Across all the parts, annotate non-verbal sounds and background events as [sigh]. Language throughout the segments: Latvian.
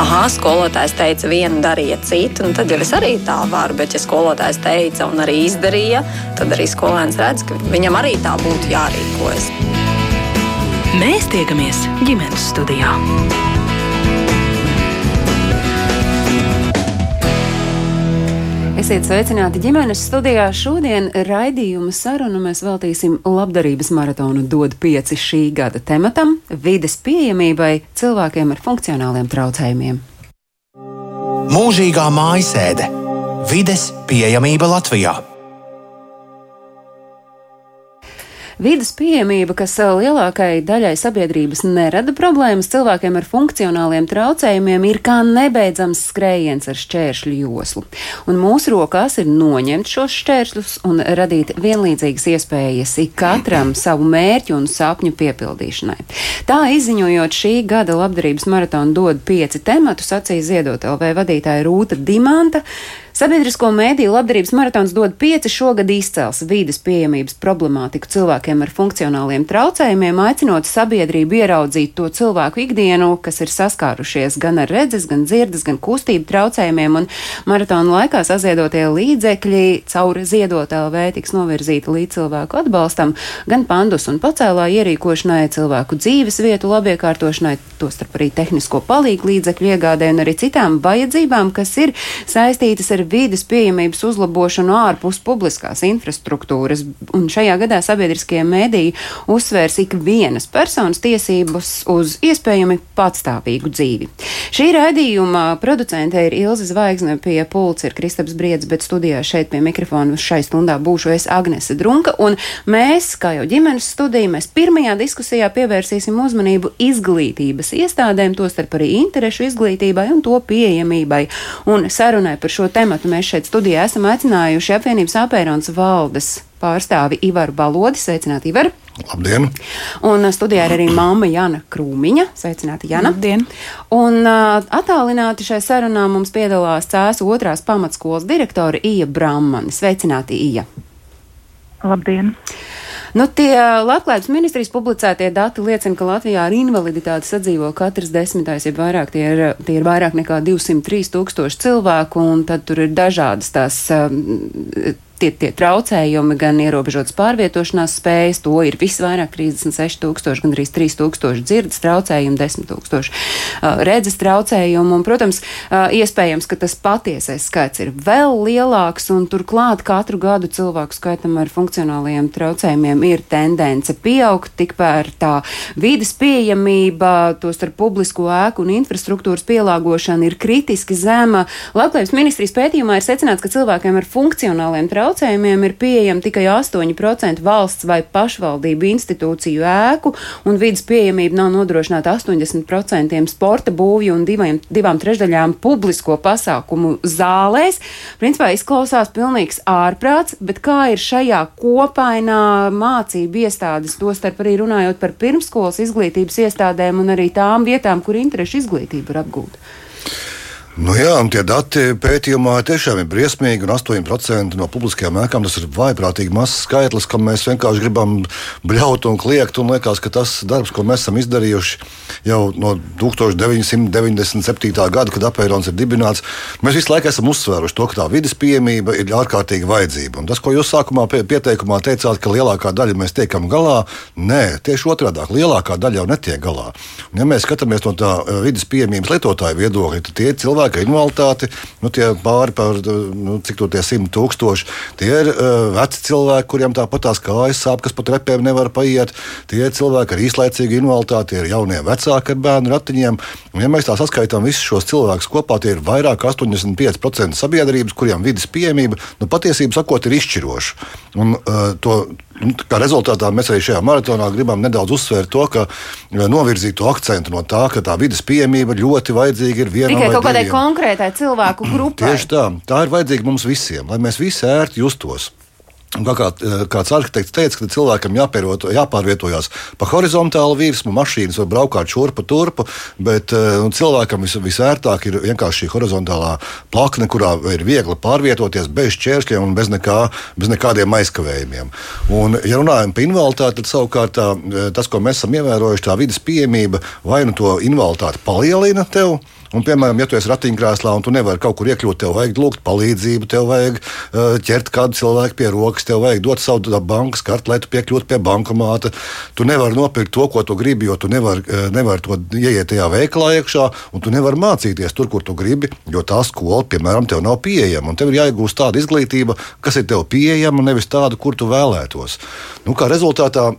ah, skolotājs teica vienu, darīja citu, un tad jau es arī tā varu. Bet, ja skolotājs teica un arī izdarīja, tad arī skolēns redz, ka viņam arī tā būtu jārīkojas. Mēs tiekamies ģimenes studijā. Esiet sveicināti ģimenes studijā. Šodien raidījuma sarunu mēs veltīsim labdarības maratonu dod pieci šī gada tematam - vides pieejamībai cilvēkiem ar funkcionāliem traucējumiem. Mūžīgā mājasēde - vides pieejamība Latvijā. Vides pieejamība, kas lielākajai daļai sabiedrības nerada problēmas, cilvēkiem ar funkcionāliem traucējumiem ir kā nebeidzams skrējiens ar šķēršļu joslu. Un mūsu rokās ir noņemt šos šķēršļus un radīt vienlīdzīgas iespējas ikatram [clears throat] savu mērķu un sapņu piepildīšanai. Tā izziņojot šī gada labdarības maratonu dod pieci tematu, sacīja Ziedot LV vadītāja Rūta Dimanta. Sabiedrisko mēdīju labdarības maratons dod pieci šogad izcels vīdes pieejamības problemātiku cilvēkiem ar funkcionāliem traucējumiem, aicinot sabiedrību ieraudzīt to cilvēku ikdienu, kas ir saskārušies gan ar redzes, gan dzirdes, gan kustību traucējumiem, un maratona laikā saziedotie līdzekļi caur ziedot LV tiks novirzīti līdz cilvēku atbalstam, gan pandus un pacēlā ierīkošanai, cilvēku dzīves vietu labiekārtošanai, tostarp arī tehnisko palīgu līdzekļu iegādē un arī citām vajadzībām, kas ir saistītas ar vīdes pieejamības uzlabošanu ārpus publiskās infrastruktūras. Un šajā gadā sabiedriskie mēdīji uzsvērs ik vienas personas tiesības uz iespējami patstāvīgu dzīvi. Šī raidījuma producente ir Ilza Zvaigzne, pie pulca ir Kristaps Briedz, bet studijā šeit pie mikrofona šai stundā būšu es Agnese Drunka, un mēs, kā jau ģimenes studija, mēs pirmajā diskusijā pievērsīsim uzmanību izglītības iestādēm, tostarp arī interešu izglītībai un to pieejamībai. Un sarunai par šo tēmu mēs šeit studijā esam aicinājuši apvienības apērons valdes pārstāvi Ivaru Balodi. Sveicināti, Ivar! Labdien! Un studijā ir arī mamma Jana Krūmiņa. Sveicināti, Jana! Labdien! Un uh, attālināti šai sarunā mums piedalās Cēsu otrās pamatskolas direktore Ija Brammani. Sveicināti, Ija! Labdien! Nu, tie Labklājības ministrijas publicētie dati liecina, ka Latvijā ar invaliditāti sadzīvo katrs desmitais, ja vairāk tie ir, tie ir vairāk nekā 203 tūkstoši cilvēku, un tad tur ir dažādas tās um, tie, traucējumi, gan ierobežotas pārvietošanās spējas, to ir visvairāk 36,000, gan arī 3,000 dzirdes traucējumu, 10,000 uh, redzes traucējumu. Un, protams, uh, iespējams, ka tas patiesais skaits ir vēl lielāks, un turklāt katru gadu cilvēku skaitam ar funkcionālajiem traucējumiem ir tendence pieaugt, tikpēr tā vides pieejamība, to starp publisko ēku un infrastruktūras pielāgošana ir kritiski zema. Labklājības ministrijas pētījumā ir secināts, ka cilvēkiem ar funkcionāliem traucējumiem traucējumiem ir pieejama tikai 8% valsts vai pašvaldību institūciju ēku, un vidas pieejamība nav nodrošināta 80% sporta būvju un diviem, divām trešdaļām publisko pasākumu zālēs. Principā izklausās pilnīgs ārprāts, bet kā ir šajā kopainā mācību iestādes, tostarp arī runājot par pirmskolas izglītības iestādēm un arī tām vietām, kur interešu izglītība ir apgūta? Nu jā, un tie dati pētījumā tiešām ir briesmīgi. 8% no publiskajām ēkām tas ir vaiprātīgi mazs skaitlis, kam mēs vienkārši gribam bļaut un kliegt. Un liekas, ka tas darbs, ko mēs esam izdarījuši jau no 1997. gada, kad apēns ir dibināts, mēs visu laiku esam uzsvēruši to, ka tā vidas pieejamība ir ārkārtīgi vajadzība. Un tas, ko jūs sākumā pieteikumā teicāt, ka lielākā daļa mēs tiekam galā, nē, tieši otrādi - lielākā daļa jau netiek galā. Un, ja mēs skatāmies no tā eh, vidas pieejamības lietotāju viedokļa, tad tie cilvēki, cilvēki ar invaliditāti, nu, tie pāri par nu, cik to tie simt tūkstoši, tie ir uh, veci cilvēki, kuriem tāpat tās kājas sāp, kas pat repēm nevar paiet. Tie ir cilvēki ar īslaicīgu invaliditāti, tie ir jaunie vecāki ar bērnu ratiņiem. Un, ja mēs tā saskaitām visus šos cilvēkus kopā, tie ir vairāk kā 85% sabiedrības, kuriem vidas pieejamība nu, patiesībā sakot ir izšķiroša. Un, uh, to, Kā rezultātā mēs arī šajā maratonā gribam nedaudz uzsvērt to, ka novirzīt to akcentu no tā, ka tā vidas pieejamība ļoti vajadzīga ir vienam Tikai kaut kādai konkrētai cilvēku grupai. Tieši tā, tā ir vajadzīga mums visiem, lai mēs visi ērti justos. Kā, kā kāds arhitekts teica, ka cilvēkam jāpārvietojās pa horizontālu virsmu, mašīnas var braukāt šurpu turpu, bet nu, cilvēkam vis, visērtāk ir vienkārši šī horizontālā plakne, kurā ir viegli pārvietoties bez šķēršļiem un bez, nekā, bez nekādiem aizkavējumiem. Un, ja runājam par invaliditāti, tad savukārt tā, tas, ko mēs esam ievērojuši, tā vidas pieejamība vai nu to invaliditāti palielina tev Un, piemēram, ja tu esi ratiņkrēslā un tu nevari kaut kur iekļūt, tev vajag lūgt palīdzību, tev vajag uh, ķert kādu cilvēku pie rokas, tev vajag dot savu bankas karti, lai tu piekļūtu pie bankomāta. Tu nevari nopirkt to, ko tu gribi, jo tu nevari uh, nevar to ieiet tajā veikalā iekšā, un tu nevari mācīties tur, kur tu gribi, jo tā skola, piemēram, tev nav pieejama. Tev ir jāiegūst tāda izglītība, kas ir tev pieejama, nevis tāda, kur tu vēlētos. Nu, kā rezultātā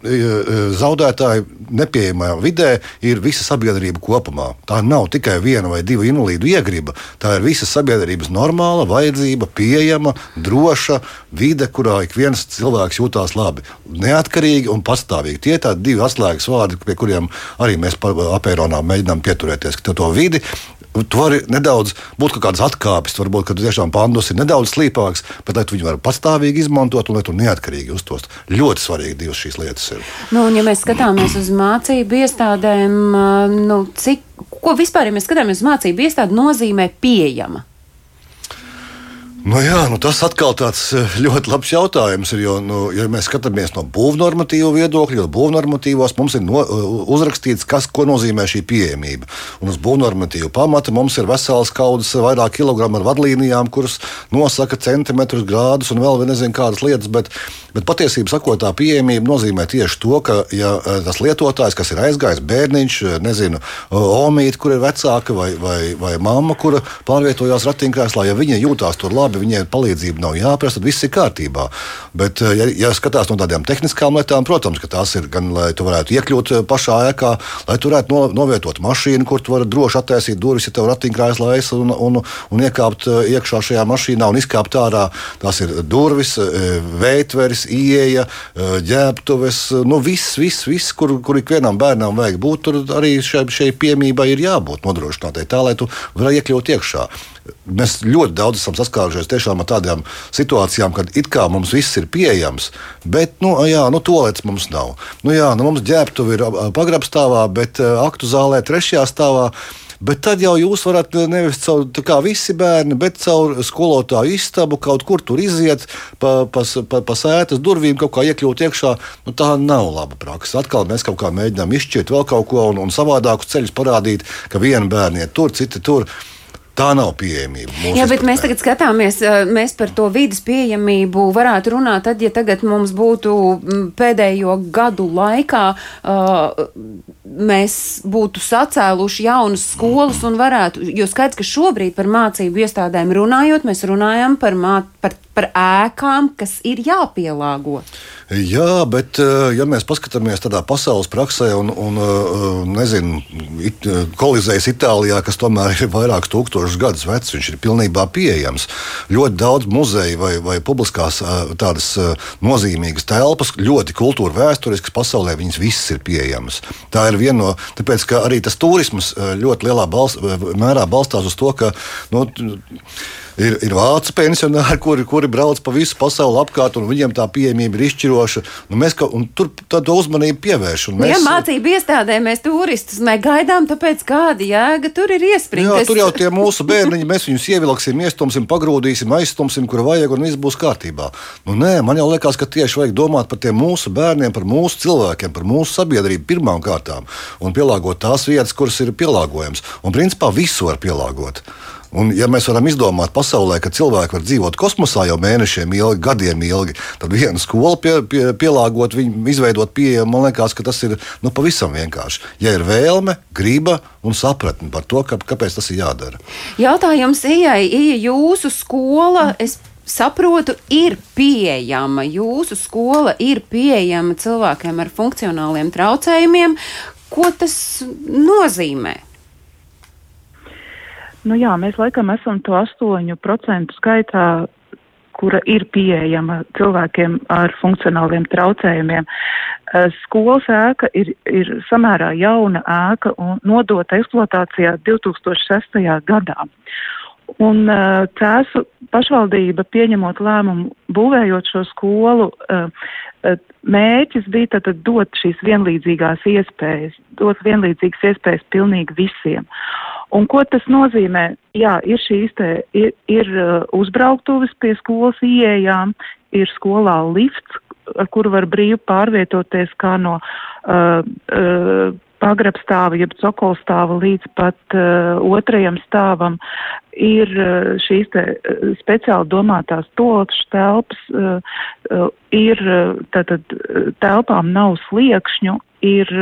zaudētāji nepieejamajā vidē ir visa sabiedrība kopumā. Tā nav tikai viena vai divu invalīdu iegriba. Tā ir visa sabiedrības normāla vajadzība, pieejama, droša vide, kurā ik viens cilvēks jūtās labi. Neatkarīgi un pastāvīgi. Tie ir divi atslēgas vārdi, pie kuriem arī mēs apēronā mēģinām pieturēties. To vidi Tu vari nedaudz būt kaut kādas atkāpes, varbūt, ka tiešām pandus ir nedaudz slīpāks, bet lai tu viņu varētu pastāvīgi izmantot un lai tu neatkarīgi uztos. Ļoti svarīgi divas šīs lietas ir. Nu, un, ja mēs skatāmies uz mācību iestādēm, nu, cik, ko vispār, ja mēs skatāmies uz mācību iestādi, nozīmē pieejama? Nu jā, nu tas atkal tāds eh, ļoti labs jautājums. Ir, jo, nu, ja mēs skatāmies no būvnormatīva viedokļa, tad būvnormatīvos mums ir no, eh, uzrakstīts, kas nozīmē šī pieejamība. Un uz būvnormatīvu pamata mums ir vesels kaudzes, vairāk kilogramu ar vadlīnijām, kuras nosaka centimetrus, grādus un vēl nezinu kādas lietas. Bet, bet patiesībā sakot, tā pieejamība nozīmē tieši to, ka ja eh, tas lietotājs, kas ir aizgājis, bērniņš, nezinu, omīte, kur ir vecāka vai, vai, vai mamma, kura pārvietojās ratiņkrēslā, ja viņa jūtās tur labi labi, viņai palīdzība nav jāprasa, tad viss ir kārtībā. Bet, eh, ja, ja skatās no tādām tehniskām lietām, protams, ka tās ir gan, lai tu varētu iekļūt eh, pašā ēkā, lai tu varētu no, novietot mašīnu, kur tu vari droši attaisīt durvis, ja tev ratiņkrēslā aiz un, un, un iekāpt eh, iekšā šajā mašīnā un izkāpt ārā. Tās ir durvis, veitveris, ieeja, ģērbtuves, nu viss, viss, viss kur, kur ikvienam bērnam vajag būt, tur arī šai, šai piemībai ir jābūt nodrošinātai tā, lai tu varētu iekļūt iekšā. Mēs ļoti daudz esam saskārušies ar tādām situācijām, kad it kā mums viss ir pieejams, bet, nu, jā, nu, tolets mums nav. Nu, jā, nu, mums ģērbtuve ir pagrabstāvā, bet aktu zālē trešajā stāvā. Bet tad jau jūs varat nevis caur kā visi bērni, bet caur skolotāju istabu kaut kur tur iziet, pa, pa, pa, pa sētas durvīm kaut kā iekļūt iekšā. Nu, tā nav laba praksa. Atkal mēs kaut kā mēģinām izšķirt vēl kaut ko un, un savādākus ceļus parādīt, ka viena bērniet tur, citi tur. Tā nav pieejamība. Jā, bet mēs tagad skatāmies, mēs par to vidas pieejamību varētu runāt, tad, ja tagad mums būtu pēdējo gadu laikā, uh, mēs būtu sacēluši jaunas skolas un varētu, jo skaidrs, ka šobrīd par mācību iestādēm runājot, mēs runājam par, mā, par, par ēkām, kas ir jāpielāgo. Jā, bet eh, ja mēs paskatāmies tādā pasaules praksē, un, un eh, nezinu, it, eh, kolizējas Itālijā, kas tomēr ir vairākus tūkstošus gadus vecs, viņš ir pilnībā pieejams. Ļoti daudz muzeju vai, vai publiskās tādas nozīmīgas telpas, ļoti kultūra vēsturiskas pasaulē, viņas visas ir pieejamas. Tā ir viena no, tāpēc ka arī tas turisms ļoti lielā balst, mērā balstās uz to, ka. Nu, ir, ir vācu pensionāri, [laughs] kuri, kuri brauc pa visu pasauli apkārt, un viņiem tā pieejamība ir izšķiroša. Nu, mēs ka, tur tādu uzmanību pievēršam. Mēs... Ja mācību iestādē mēs turistus negaidām, tāpēc kāda jēga tur ir iespringa. Jā, tur jau tie mūsu bērniņi, mēs viņus ievilksim, iestumsim, pagrūdīsim, aizstumsim, kur vajag, un viss būs kārtībā. Nu, nē, man jau liekas, ka tieši vajag domāt par tiem mūsu bērniem, par mūsu cilvēkiem, par mūsu sabiedrību pirmām kārtām un pielāgot tās vietas, kuras ir pielāgojamas. Un principā visu var pielāgot. Un, ja mēs varam izdomāt pasaulē, ka cilvēki var dzīvot kosmosā jau mēnešiem ilgi, gadiem ilgi, tad viena skola pie, pie, pielāgot, viņu izveidot pieejamu, man liekas, ka tas ir nu, pavisam vienkārši. Ja ir vēlme, griba un sapratne par to, ka, kāpēc tas ir jādara. Jautājums Ijai, Ija, jūsu skola. Es saprotu, ir pieejama. Jūsu skola ir pieejama cilvēkiem ar funkcionāliem traucējumiem. Ko tas nozīmē? Nu jā, mēs laikam esam to 8% skaitā, kura ir pieejama cilvēkiem ar funkcionāliem traucējumiem. Eh, skolas ēka ir, ir samērā jauna ēka un nodota eksploatācijā 2006. gadā. Un uh, Cēsu pašvaldība pieņemot lēmumu, būvējot šo skolu, uh, uh, mērķis bija tad dot šīs vienlīdzīgās iespējas, dot vienlīdzīgas iespējas pilnīgi visiem. Un ko tas nozīmē? Jā, ir šīs te, ir, ir uh, uzbrauktuves pie skolas ieejām, ir skolā lifts, ar kuru var brīvi pārvietoties kā no uh, uh, pagrabstāva, jeb cokolstāva līdz pat uh, otrajam stāvam ir uh, šīs te uh, speciāli domātās tolotšu telpas, uh, uh, ir uh, tātad telpām nav sliekšņu, ir,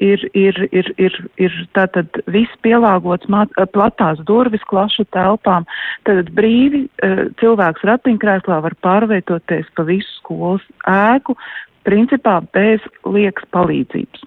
ir, ir, ir, ir, ir tātad viss pielāgots māt, platās durvis klašu telpām, tad brīvi cilvēks ratiņkrēslā var pārvietoties pa visu skolas ēku, principā bez liekas palīdzības.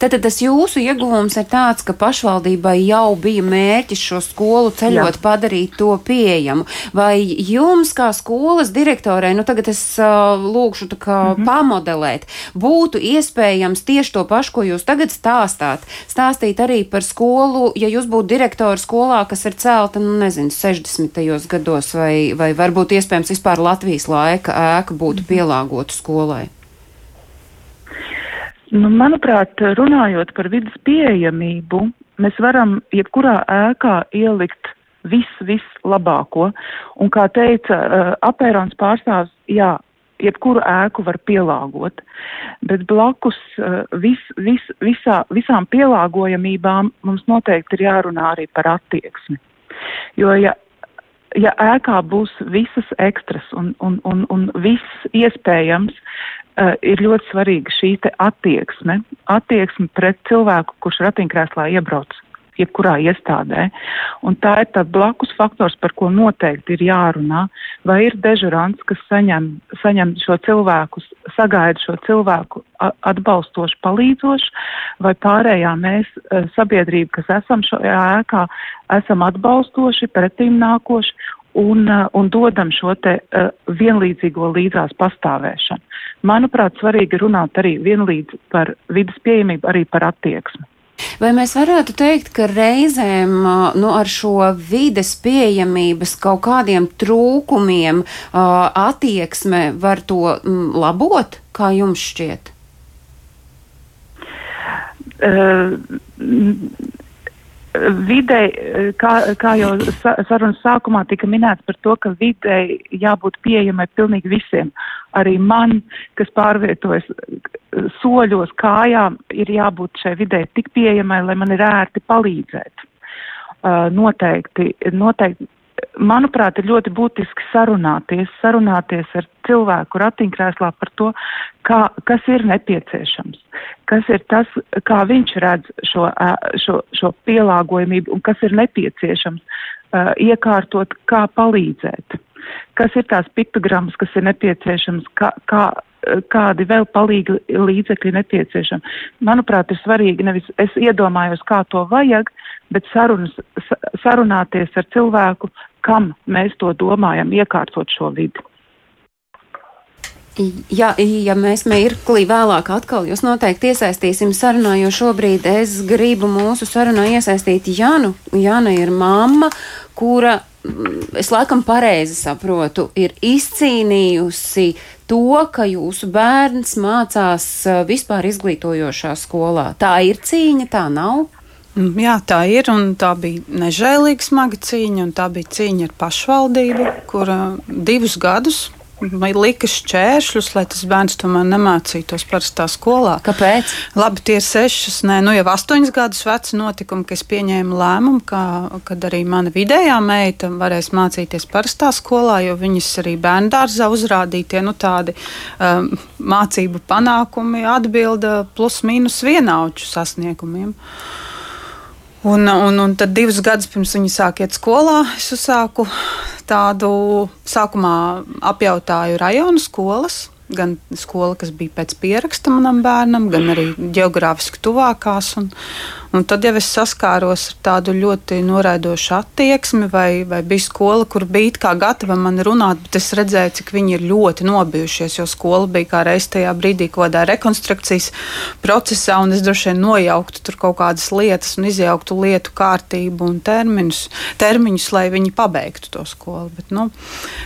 Tātad tas jūsu ieguvums ir tāds, ka pašvaldībai jau bija mērķis šo skolu ceļot, Jā. padarīt to pieejamu. Vai jums, kā skolas direktorai, nu tagad es uh, lūkšu tā kā mm -hmm. pamodelēt, būtu iespējams tieši to pašu, ko jūs tagad stāstāt, stāstīt arī par skolu, ja jūs būtu direktori skolā, kas ir celta, nu nezinu, 60. gados, vai, vai varbūt iespējams vispār Latvijas laika ēka būtu mm -hmm. pielāgota skolai? Nu, manuprāt, runājot par vidas pieejamību, mēs varam jebkurā ēkā ielikt visu, visu labāko. Un, kā teica uh, apērons pārstāvs, jā, jebkuru ēku var pielāgot, bet blakus uh, vis, vis, visā, visām pielāgojamībām mums noteikti ir jārunā arī par attieksmi. Jo, ja ja ēkā būs visas ekstras un, un, un, un viss iespējams, uh, ir ļoti svarīga šī attieksme, attieksme pret cilvēku, kurš ratiņkrēslā iebrauc jebkurā iestādē. Un tā ir tā blakus faktors, par ko noteikti ir jārunā. Vai ir dežurants, kas saņem, saņem šo cilvēku, sagaida šo cilvēku atbalstoši, palīdzoši, vai pārējā mēs, e, sabiedrība, kas esam šajā ēkā, esam atbalstoši, pretīm nākoši un, uh, un dodam šo te uh, vienlīdzīgo līdzās pastāvēšanu. Manuprāt, svarīgi runāt arī vienlīdz par vidas pieejamību, arī par attieksmi. Vai mēs varētu teikt, ka reizēm nu, ar šo vides pieejamības kaut kādiem trūkumiem attieksme var to labot, kā jums šķiet? Uh, videi, kā, kā jau sarunas sākumā tika minēts par to, ka videi jābūt pieejamai pilnīgi visiem. Arī man, kas pārvietojas soļos kājām, ir jābūt šai videi tik pieejamai, lai man ir ērti palīdzēt. Uh, noteikti, noteikti manuprāt, ir ļoti būtiski sarunāties, sarunāties ar cilvēku ratiņkrēslā par to, kā, kas ir nepieciešams, kas ir tas, kā viņš redz šo, šo, šo pielāgojumību un kas ir nepieciešams iekārtot, kā palīdzēt. Kas ir tās piktogrammas, kas ir nepieciešams, kā, kā, kādi vēl palīgi līdzekļi nepieciešami. Manuprāt, ir svarīgi nevis es iedomājos, kā to vajag, bet sarunas, sarunāties ar cilvēku, kam mēs to domājam, iekārtot šo vidi. Ja, ja mēs mirklī vēlāk atkal jūs noteikti iesaistīsim sarunā, jo šobrīd es gribu mūsu sarunā iesaistīt Janu. Jana ir mamma, kura, es laikam pareizi saprotu, ir izcīnījusi to, ka jūsu bērns mācās eh, vispār izglītojošā skolā. Tā ir cīņa, tā nav? Mm, jā, tā ir. Tā bija nežēlīga smaga cīņa, un tā bija cīņa ar pašvaldību, kur divus gadus lika šķēršļus, lai tas bērns tomēr nemācītos parastā skolā. Kāpēc? Labi, tie ir sešas, nē, nu jau astoņas gadus veci notikumi, ka es pieņēmu lēmumu, ka, kad arī mana vidējā meita varēs mācīties parastā skolā, jo viņas arī bērndārzā uzrādītie nu, tādi um, mācību panākumi atbilda plus mīnus vienauču sasniegumiem. Un, un, un tad divus gadus pirms viņa sāk iet skolā, es uzsāku tādu sākumā apjautāju rajonu skolas. Gan skola, kas bija pēc pieraksta manam bērnam, gan arī geogrāfiski tuvākās. Un, Un tad jau es saskāros ar tādu ļoti noraidošu attieksmi, vai, vai bija skola, kur bija kā gatava man runāt, bet es redzēju, cik viņi ir ļoti nobijušies, jo skola bija kā reiz tajā brīdī kaut kādā rekonstrukcijas procesā, un es droši vien nojauktu tur kaut kādas lietas un izjauktu lietu kārtību un terminus, termiņus, lai viņi pabeigtu to skolu. Bet, nu,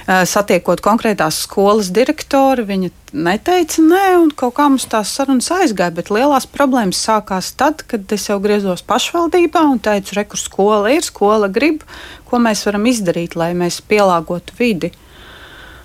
satiekot konkrētās skolas direktori, viņa neteica nē, un kaut kā mums tās sarunas aizgāja, bet lielās problēmas sākās tad, kad es jau griezos pašvaldībā un teicu, re, kur skola ir, skola grib, ko mēs varam izdarīt, lai mēs pielāgotu vidi.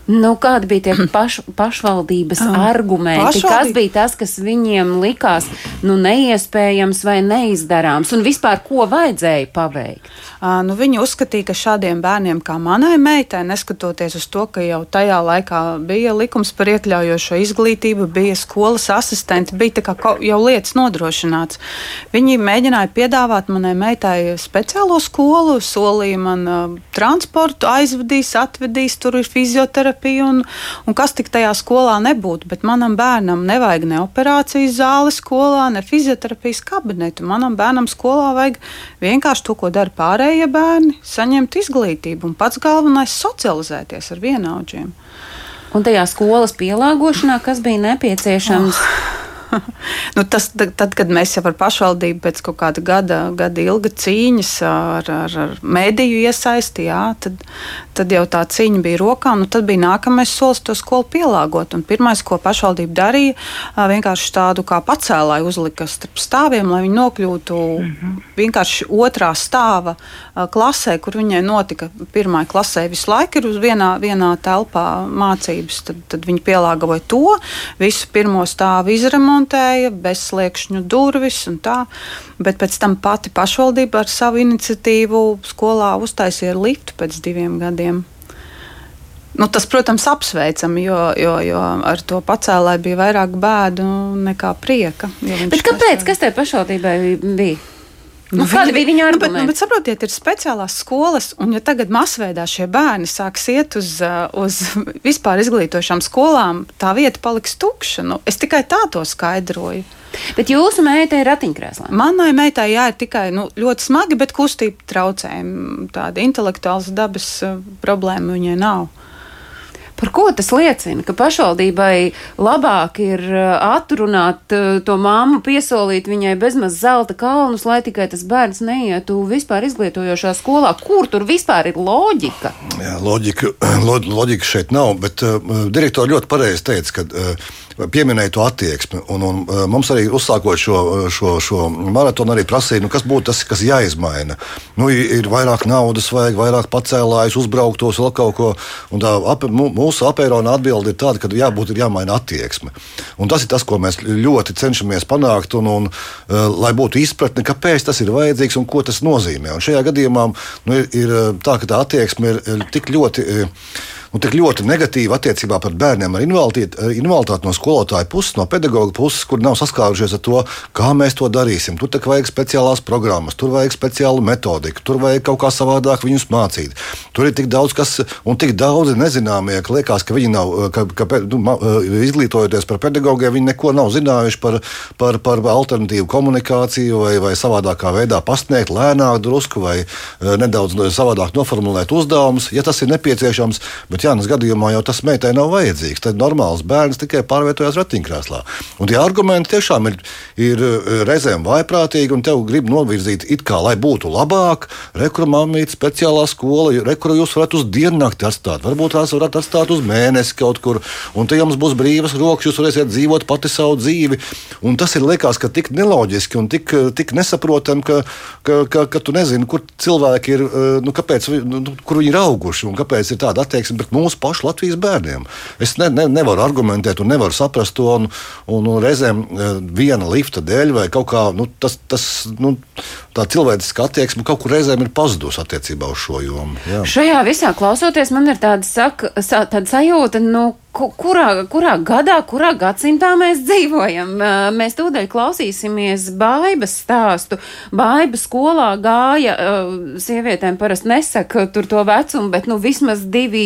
Nu, kādi bija tie paš, pašvaldības um, argumenti? Pašvaldība. Kas bija tas, kas viņiem likās nu, neiespējams vai neizdarāms? Un vispār, ko vajadzēja paveikt? Uh, nu, viņi uzskatīja, ka šādiem bērniem, kā manai meitai, neskatoties uz to, ka jau tajā laikā bija likums par iekļaujošo izglītību, bija skolas asistenti, bija jau lietas nodrošināts. Viņi mēģināja piedāvāt manai meitai speciālo skolu, solīja man uh, transportu, aizvedīs, atvedīs, tur ir fizioterapija fizioterapiju un, un kas tik tajā skolā nebūtu. Bet manam bērnam nevajag ne operācijas zāli skolā, ne fizioterapijas kabinetu. Manam bērnam skolā vajag vienkārši to, ko dara pārējie bērni, saņemt izglītību un pats galvenais - socializēties ar vienaudžiem. Un tajā skolas pielāgošanā, kas bija nepieciešams? Oh. [laughs] nu, tas, tad, kad mēs jau ar pašvaldību pēc kaut kāda gada, gada ilga cīņas ar, ar, ar mēdīju iesaisti, jā, tad, tad jau tā cīņa bija rokā. Nu, tad bija nākamais solis to skolu pielāgot. Un pirmais, ko pašvaldība darīja, vienkārši tādu kā pacēlāju uzlika starp stāviem, lai viņi nokļūtu -hmm. vienkārši otrā stāva klasē, kur viņai notika pirmā klasē visu laiku ir uz vienā, vienā telpā mācības. Tad, tad viņi pielāgoja to, visu pirmo stāvu izremontēja remontēja, bezsliekšņu durvis un tā. Bet pēc tam pati pašvaldība ar savu iniciatīvu skolā uztaisīja liftu pēc diviem gadiem. Nu, tas, protams, apsveicami, jo, jo, jo ar to pacēlāju bija vairāk bēdu nekā prieka. Kāpēc? Kas tajā pašvaldībai bija? Nu, kāda bija viņa argumenta? Nu, bet, nu, bet saprotiet, ir speciālās skolas, un ja tagad masveidā šie bērni sāks iet uz, uh, uz vispār izglītošām skolām, tā vieta paliks tukša. Nu, es tikai tā to skaidroju. Bet jūsu meitai ir ratiņkrēslā? Manai meitai jā, ir tikai nu, ļoti smagi, bet kustība traucējumi. Tāda intelektuāls dabas uh, problēma viņai nav. Par ko tas liecina? Ka pašvaldībai labāk ir uh, atrunāt uh, to māmu, piesolīt viņai bezmaz zelta kalnus, lai tikai tas bērns neietu vispār izglītojošā skolā. Kur tur vispār ir loģika? Jā, loģika, [clears throat] loģika šeit nav, bet uh, direktori ļoti pareizi teica, ka uh, pieminēja to attieksmi. Un, un, uh, mums arī uzsākot šo, šo, šo maratonu, arī prasīja, nu, kas būtu tas, kas jāizmaina. Nu, ir vairāk naudas, vajag vairāk pacēlājus, uzbrauktos, vēl kaut ko. Un tā ap, mūsu apērona atbilde ir tāda, ka jābūt ir jāmaina attieksme. Un tas ir tas, ko mēs ļoti cenšamies panākt, un, un, uh, lai būtu izpratne, kāpēc tas ir vajadzīgs un ko tas nozīmē. Un šajā gadījumā nu, ir, ir tā, ka tā attieksme ir tik ļoti. Un tik ļoti negatīva attiecībā pret bērniem ar invaliditāti, invaliditāti no skolotāja puses, no pedagoga puses, kur nav saskārušies ar to, kā mēs to darīsim. Tur tak vajag speciālās programmas, tur vajag speciālu metodiku, tur vajag kaut kā savādāk viņus mācīt. Tur ir tik daudz kas, un tik daudzi nezināmie, ka liekas, ka viņi nav, ka, ka nu, izglītojoties par pedagogiem, viņi neko nav zinājuši par, par, par alternatīvu komunikāciju vai, vai savādākā veidā pasniegt lēnāk, drusku vai nedaudz savādāk noformulēt uzdevumus, ja tas ir nepieciešams. Bet Bet Jānis gadījumā jau tas meitai nav vajadzīgs. Tad normāls bērns tikai pārvietojas ratiņkrēslā. Un tie argumenti tiešām ir, ir eh, reizēm vaiprātīgi, un tev grib novirzīt it kā, lai būtu labāk, rekrutmāmīt speciālā skola, rekuru jūs varat uz diennakti atstāt, varbūt tās varat atstāt uz mēnesi kaut kur, un te jums būs brīvas rokas, jūs varēsiet dzīvot pati savu dzīvi. Un tas ir liekas, ka tik neloģiski un tik, tik nesaprotami, ka, ka, ka, ka tu nezini, kur cilvēki ir, eh, nu, kāpēc, nu, kur viņi ir auguši un kāpēc ir tāda attieksme pret mūsu pašu Latvijas bērniem. Es ne, ne, nevaru argumentēt un nevaru saprast to. Un, un, un reizēm e, viena lifta dēļ vai kaut kā nu, tas, tas, nu, tā cilvēciska attieksme kaut kur reizēm ir pazudusi attiecībā uz šo jomu. Jā. Šajā visā klausoties, man ir tāda, saka, tāda sajūta, nu, kurā, kurā gadā, kurā gadsimtā mēs dzīvojam. Mēs tūdaļ klausīsimies baibas stāstu. Baiba skolā gāja, sievietēm parasti nesaka tur to vecumu, bet nu vismaz divi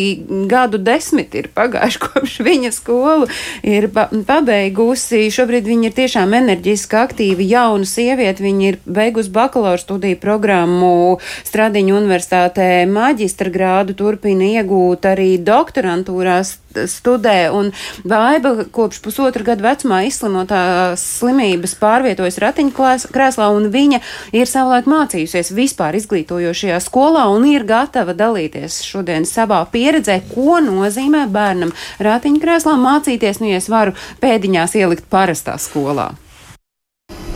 gadu desmiti ir pagājuši [laughs] kopš viņa skolu ir pabeigusi. Šobrīd viņa ir tiešām enerģiski aktīva jauna sieviete. Viņa ir beigusi bakalaura studiju programmu Stradiņu universitātē maģistra grādu, turpina iegūt arī doktorantūrās studē, un Baiba kopš pusotra gada vecumā izslimotās slimības pārvietojas ratiņkrēslā, un viņa ir savulaik mācījusies vispār izglītojošajā skolā un ir gatava dalīties šodien savā pieredzē, ko nozīmē bērnam ratiņkrēslā mācīties, nu, ja es varu pēdiņās ielikt parastā skolā.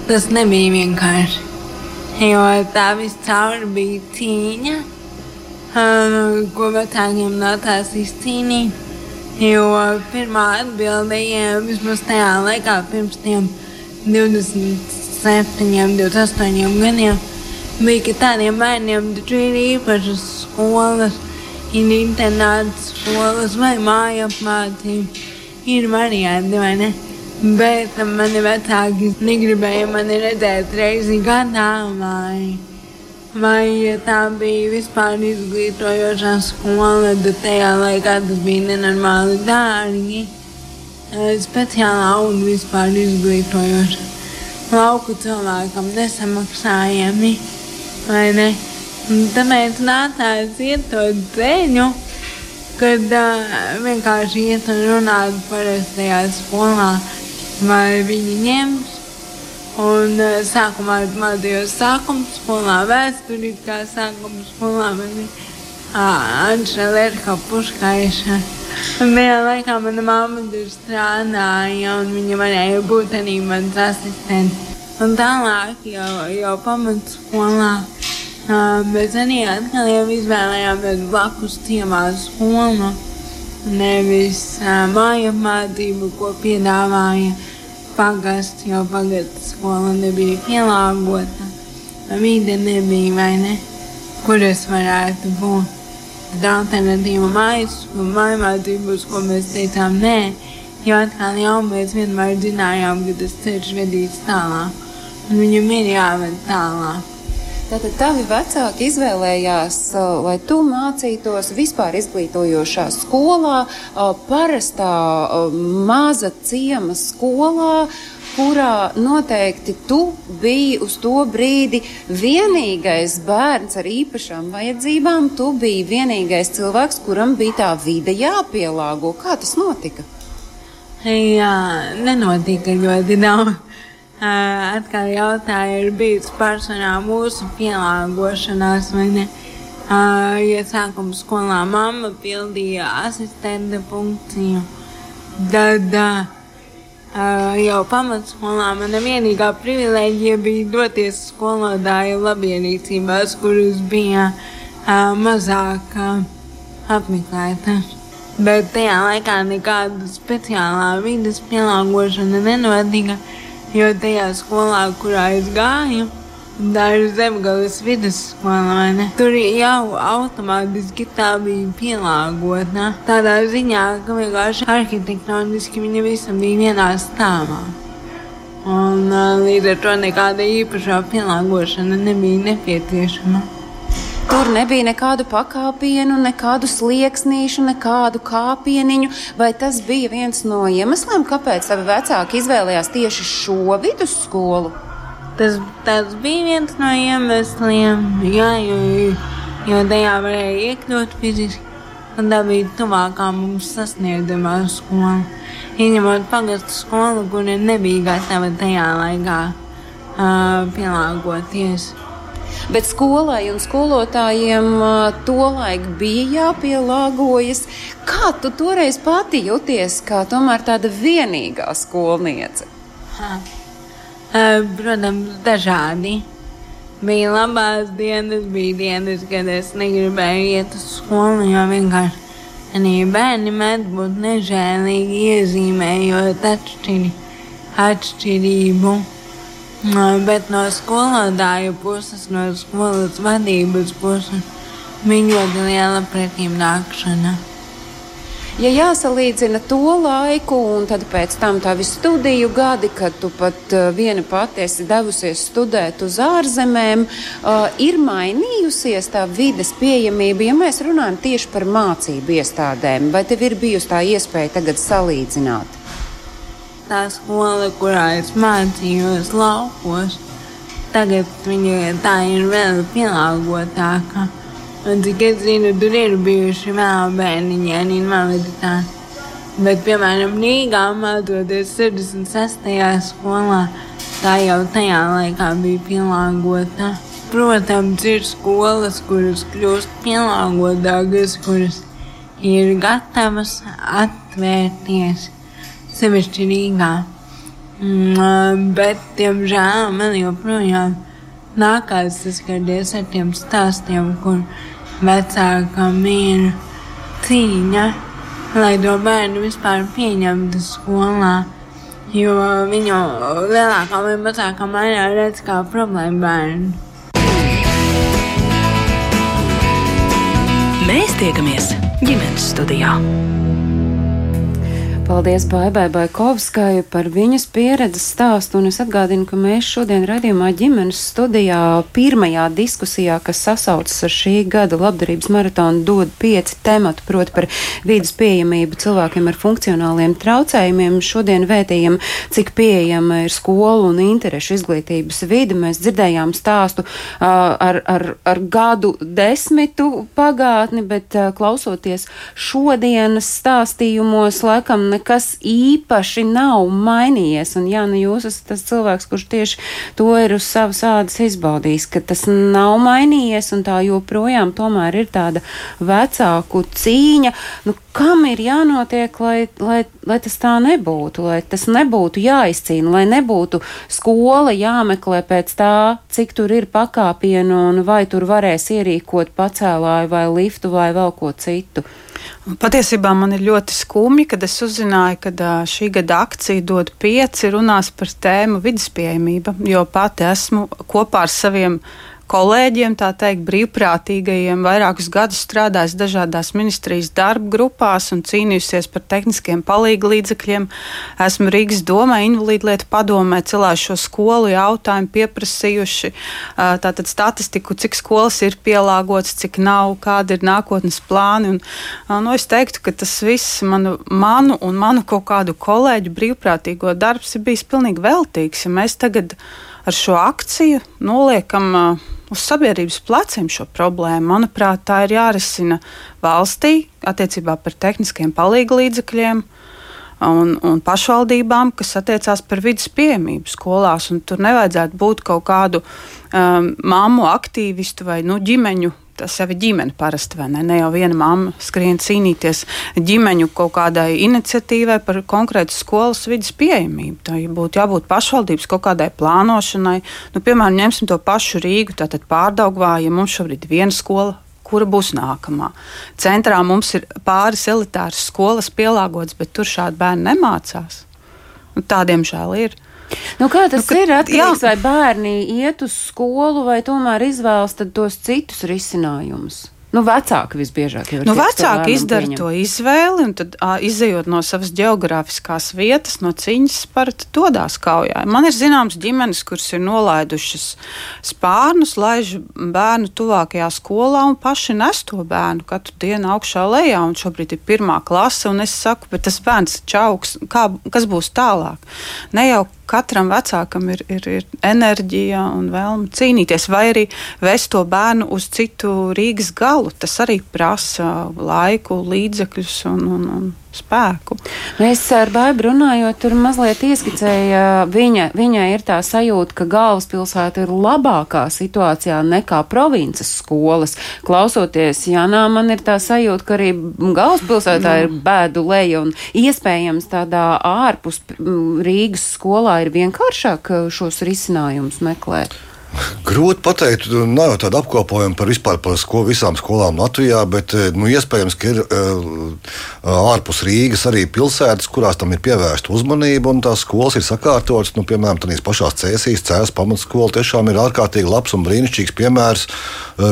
Tas nebija vienkārši, jo tā viscaur bija cīņa, ko vecākiem nācās izcīnīt Jo pirmā atbilde, ja vismaz tajā laikā, pirms tiem 27, 28 gadiem, bija, ka tādiem bērniem taču ir īpašas skolas, ir internāts skolas vai māja apmācība. Ir varianti, vai ne? Bet mani vecāki negribēja mani redzēt reizi gadā māju. Vai tā bija vispār izglītojošā skola, tad tajā laikā tas bija nenormāli dārgi. Speciālā un vispār izglītojoša. Lauku cilvēkam nesamaksājami, vai ne? Un tāpēc nācās iet to ceļu, kad uh, vienkārši iet un runāt parastajā skolā, vai viņi ņems Un uh, sākumā mācījos sākuma skolā, vēsturiskā sākuma skolā, man Anšela Erka Puškaiša. Tajā laikā mana mamma tur strādāja, un viņa varēja būt arī mans asistents. Un tālāk jau, jau pamatskolā. Mēs arī atkal jau izvēlējāmies blakus ciemā skolu, nevis māju mācību, ko piedāvāja pagasts, jo pagasts skola nebija pielāgota. Vide nebija, vai ne? Kur es varētu būt? Tad alternatīva mājas, mājmācības, ko mēs teicām, nē, jo atkal jau mēs vienmēr zinājām, ka tas ceļš vedīs tālāk. Un viņam ir jāved tālāk. Tātad tavi vecāki izvēlējās, lai tu mācītos vispār izglītojošā skolā, parastā maza ciema skolā, kurā noteikti tu biji uz to brīdi vienīgais bērns ar īpašām vajadzībām. Tu biji vienīgais cilvēks, kuram bija tā vide jāpielāgo. Kā tas notika? Jā, nenotika ļoti daudz atkal jautāja, ir bijis personā mūsu pielāgošanās, vai ne? Ja sākuma skolā mamma pildīja asistenta funkciju, tad jau pamatskolā mana vienīgā privilēģija bija doties skolotāju labienīcībās, kuras bija mazāk apmeklētas. Bet tajā laikā nekāda speciālā vidas pielāgošana nenotika jo tajā skolā, kurā es gāju, tā ir zemgājas vidusskola. Tur jau automātiski tā bija pielāgota. Tādā ziņā, ka vienkārši arhitektoniski viņa visam bija vienā stāvā. Un līdz ar to nekāda īpašā pielāgošana nebija nepieciešama. Tur nebija nekādu pakāpienu, nekādu slieksnīšu, nekādu kāpieniņu. Vai tas bija viens no iemesliem, kāpēc tavi vecāki izvēlējās tieši šo vidusskolu? Tas, tas bija viens no iemesliem, jā, jo, jo tajā varēja iekļūt fiziski. Un tā bija tuvākā mums sasniedzamā skola. Ieņemot pagastu skolu, kura nebija gatava tajā laikā uh, pielāgoties. Bet skolai un skolotājiem tolaik bija jāpielāgojas. Kā tu toreiz pati jūties, kā tomēr tāda vienīgā skolniece? Ha. Protams, dažādi. Bija labās dienas, bija dienas, kad es negribēju iet uz skolu, jo vienkārši arī bērni mēdz būt nežēlīgi iezīmējot atšķiri, atšķirību. Bet no skolotāju puses, no skolas vadības puses, bija ļoti liela pretīm nākšana. Ja jāsalīdzina to laiku un pēc tam tavi studiju gadi, kad tu pat uh, viena pati esi devusies studēt uz ārzemēm, uh, ir mainījusies tā vides pieejamība, ja mēs runājam tieši par mācību iestādēm, vai tev ir bijusi tā iespēja tagad salīdzināt? Tā skola, kurā es mācījos laukos, tagad viņa tā ir vēl pielāgotāka. Un cik es zinu, tur ir bijuši vēl bērniņi ar invaliditāti. Bet, piemēram, Rīgā mācoties 66. skolā, tā jau tajā laikā bija pielāgota. Protams, ir skolas, kuras kļūst pielāgotākas, kuras ir gatavas atvērties sevišķi Rīgā. Mm, bet, diemžēl, man joprojām nākās saskarties ar tiem stāstiem, kur vecākam ir cīņa lai to bērnu vispār pieņemtu skolā. Jo viņu lielākā vai mazākā mērā redz kā problēmu bērnu. Mēs tiekamies ģimenes studijā. Paldies Baibai Baikovskai par viņas pieredzes stāstu, un es atgādinu, ka mēs šodien redzījumā ģimenes studijā pirmajā diskusijā, kas sasaucas ar šī gada labdarības maratonu, dod pieci temati, proti par vīdas pieejamību cilvēkiem ar funkcionāliem traucējumiem. Šodien vētījam, cik pieejama ir skolu un interešu izglītības vide. Mēs dzirdējām stāstu uh, ar, ar, ar gadu desmitu pagātni, bet uh, klausoties šodienas stāstījumos, laikam nekas īpaši nav mainījies. Un, jā, nu jūs esat tas cilvēks, kurš tieši to ir uz savas ādas izbaudījis, ka tas nav mainījies un tā joprojām tomēr ir tāda vecāku cīņa. Nu, kam ir jānotiek, lai, lai, lai tas tā nebūtu, lai tas nebūtu jāizcīna, lai nebūtu skola jāmeklē pēc tā, cik tur ir pakāpienu un vai tur varēs ierīkot pacēlāju vai liftu vai vēl ko citu. Patiesībā man ir ļoti skumji, kad es uzzināju, ka šī gada akcija dod pieci runās par tēmu vidas pieejamība, jo pati esmu kopā ar saviem kolēģiem, tā teikt, brīvprātīgajiem, vairākus gadus strādājis dažādās ministrijas darba grupās un cīnījusies par tehniskiem palīgu līdzekļiem. Esmu Rīgas domē, invalīdu lietu padomē, cilājuši šo skolu jautājumu, pieprasījuši tātad statistiku, cik skolas ir pielāgotas, cik nav, kādi ir nākotnes plāni. Un, nu, es teiktu, ka tas viss manu, manu un manu kaut kādu kolēģu brīvprātīgo darbs ir bijis pilnīgi veltīgs. Ja mēs tagad ar šo akciju noliekam uh, uz sabiedrības pleciem šo problēmu. Manuprāt, tā ir jārisina valstī attiecībā par tehniskiem palīdzekļiem. Un, un pašvaldībām, kas attiecās par vidas pieejamību skolās. Tur nevajadzētu būt kaut kādu um, māmu aktīvistu vai nu, ģimeņu tas jau ir ģimene parasti, vai ne? Ne jau viena mamma skrien cīnīties ģimeņu kaut kādai iniciatīvai par konkrētu skolas vidas pieejamību. Tā būtu jābūt pašvaldības kaut kādai plānošanai. Nu, piemēram, ņemsim to pašu Rīgu, tātad pārdaugvā, ja mums šobrīd ir viena skola kura būs nākamā. Centrā mums ir pāris elitāras skolas pielāgotas, bet tur šādi bērni nemācās. Un tādiem žēl ir. Nu, kā tas nu, ir atkarīgs, jā. vai bērni iet uz skolu, vai tomēr izvēlas tos citus risinājumus? Nu, vecāki visbiežāk ir. Nu, vecāki izdara pieņem. to izvēli, un tad, uh, izējot no savas geogrāfiskās vietas, no cīņas, parasti dodas kaujā. Man ir zināms ģimenes, kuras ir nolaidušas spārnus, laiž bērnu tuvākajā skolā un paši nes to bērnu katru dienu augšā lejā. Šobrīd ir pirmā klase, un es saku, bet tas bērns čauks, kā, kas būs tālāk. Ne jau katram vecākam ir, ir, ir enerģija un vēlme cīnīties, vai arī vest to bērnu uz citu Rīgas galu. Tas arī prasa laiku, līdzekļus un, un, un spēku. Mēs ar Bābu runājot, tur mazliet ieskicēja, viņa, viņai ir tā sajūta, ka galvaspilsēta ir labākā situācijā nekā provinces skolas. Klausoties Janā, man ir tā sajūta, ka arī galvaspilsētā ir bēdu leja un iespējams tādā ārpus Rīgas skolā ir vienkāršāk šos risinājumus meklēt. Grūti pateikt, nav tāda apkopojuma par vispār par sko, visām skolām Latvijā, bet eh, nu, iespējams, ka ir uh, ārpus Rīgas arī pilsētas, kurās tam ir pievērsta uzmanība, un tās skolas ir sakārtotas. Nu, piemēram, tādās pašās cēsīs, cēlās pamatskola tiešām ir ārkārtīgi labs un brīnišķīgs piemērs,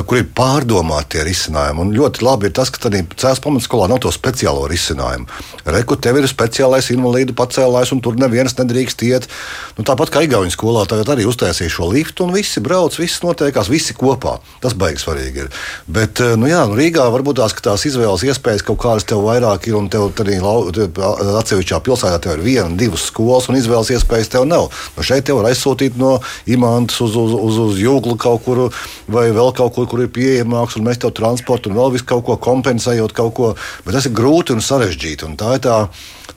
kur ir pārdomāti tie risinājumi. Un ļoti labi ir tas, ka tādā cēlās pamatskolā nav to speciālo risinājumu. Reku, tev ir speciālais invalīdu pacēlājs, un tur neviens nedrīkst iet. Nu, tāpat kā Igaunijas skolā tagad arī uztaisīja šo liftu un visu visi brauc, viss notiekās, visi kopā. Tas baigs svarīgi ir. Bet, eh, nu jā, nu Rīgā varbūt tās, tās izvēles iespējas kaut kādas tev vairāk ir, un tev arī atsevišķā pilsētā tev ir viena, divas skolas, un izvēles iespējas tev nav. Nu šeit tev var aizsūtīt no imantas uz, uz, uz, uz jūglu kaut kur, vai vēl kaut kur, kur ir pieejamāks, un mēs tev transportu un vēl visu kaut ko kompensējot kaut ko. Bet tas ir grūti un sarežģīti. Un tā ir tā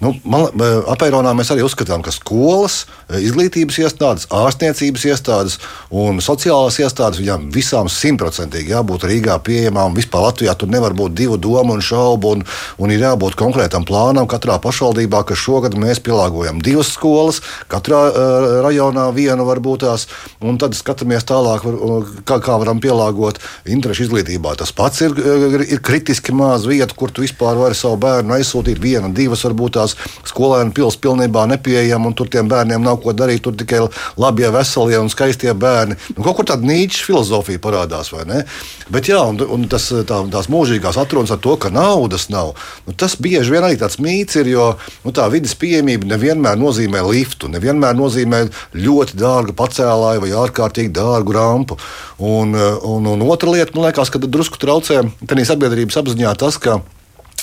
Nu, man, apēronā mēs arī uzskatām, ka skolas, izglītības iestādes, ārstniecības iestādes Un sociālās iestādes viņām visām simtprocentīgi jābūt Rīgā pieejamām. Vispār Latvijā tur nevar būt divu domu un šaubu, un, un ir jābūt konkrētam plānam katrā pašvaldībā, ka šogad mēs pielāgojam divas skolas, katrā uh, rajonā vienu varbūt tās, un tad skatāmies tālāk, var, kā, kā varam pielāgot interešu izglītībā. Tas pats ir, ir, ir kritiski maz vieta, kur tu vispār vari savu bērnu aizsūtīt. Viena, divas varbūt tās skolēnu pils pilnībā nepieejama, un tur tiem bērniem nav ko darīt. Tur tikai labie, veselie un skaistie bērni. Nu, kaut kur tāda nīča filozofija parādās, vai ne? Bet jā, un, un tas, tā, tās mūžīgās atrunas ar to, ka naudas nav. Nu, tas bieži vien arī tāds mīts ir, jo nu, tā vidas pieejamība nevienmēr nozīmē liftu, nevienmēr nozīmē ļoti dārgu pacēlāju vai ārkārtīgi dārgu rampu. Un, un, un otra lieta, man liekas, ka drusku traucē sabiedrības apziņā tas, ka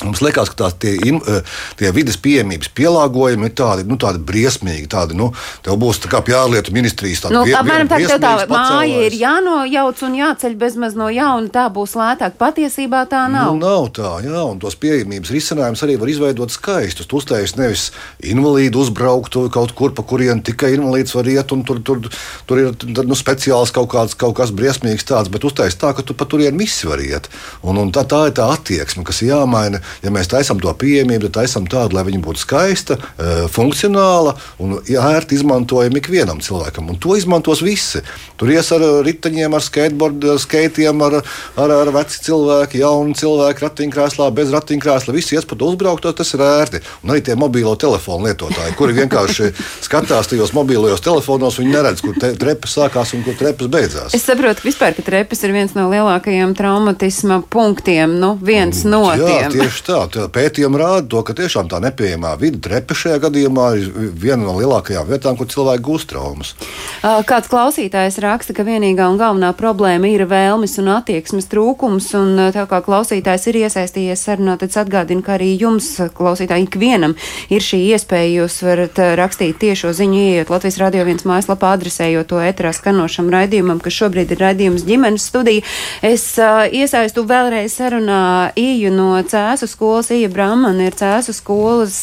Mums liekas, ka tās tie, eh, tie vidas pieejamības pielāgojumi ir tādi, nu, tādi briesmīgi. Tādi, nu, tev būs tā kā pie ārlietu ministrijas tāda nu, apmēram tā, tā māja ir jānojauc un jāceļ bezmaz no jauna, tā būs lētāk. Patiesībā tā nav. Nu, nav tā, jā, un tos pieejamības risinājumus arī var izveidot skaistus. Tu uztaisīsi nevis invalīdu uzbrauktu kaut kur, pa kurien tikai invalīds var iet, un tur, tur, tur ir nu, speciāls kaut, kāds, kaut kas briesmīgs tāds, bet uztaisīt tā, ka tu pa turien visi var iet. Un, un tā, tā ir tā attieksme, kas jāmaina ja mēs taisām to pieejamību, tad taisām tādu, lai viņa būtu skaista, e, funkcionāla un ērti izmantojama ikvienam cilvēkam. Un to izmantos visi. Tur ies ar riteņiem, ar skateboardiem, ar skaitiem, ar, ar, ar veci cilvēki, jauni cilvēki, ratiņkrēslā, bez ratiņkrēsla. Visi ies pat uzbraukt, tas ir ērti. Un arī tie mobilo telefonu lietotāji, kuri vienkārši [laughs] skatās tajos mobilajos telefonos, viņi neredz, kur trepas sākās un kur trepas beidzās. Es saprotu, ka vispār ka trepas ir viens no lielākajiem traumatisma punktiem. Nu, viens no Jā, tiem. Tieši tā, tā pētījumi rāda to, ka tiešām tā nepieejamā vide trepe šajā gadījumā ir viena no lielākajām vietām, kur cilvēki gūst traumas. Kāds klausītājs raksta, ka vienīgā un galvenā problēma ir vēlmes un attieksmes trūkums, un tā kā klausītājs ir iesaistījies sarunā, tad atgādinu, ka arī jums, klausītāji, ikvienam ir šī iespēja. Jūs varat rakstīt tiešo ziņu, ieiet Latvijas radio viens mājaslapā, adresējot to eterā skanošam raidījumam, kas šobrīd ir raidījums ģimenes studija. Es uh, iesaistu vēlreiz sarunā īju no Cēsu skolas. Ija Bramana ir Cēsu skolas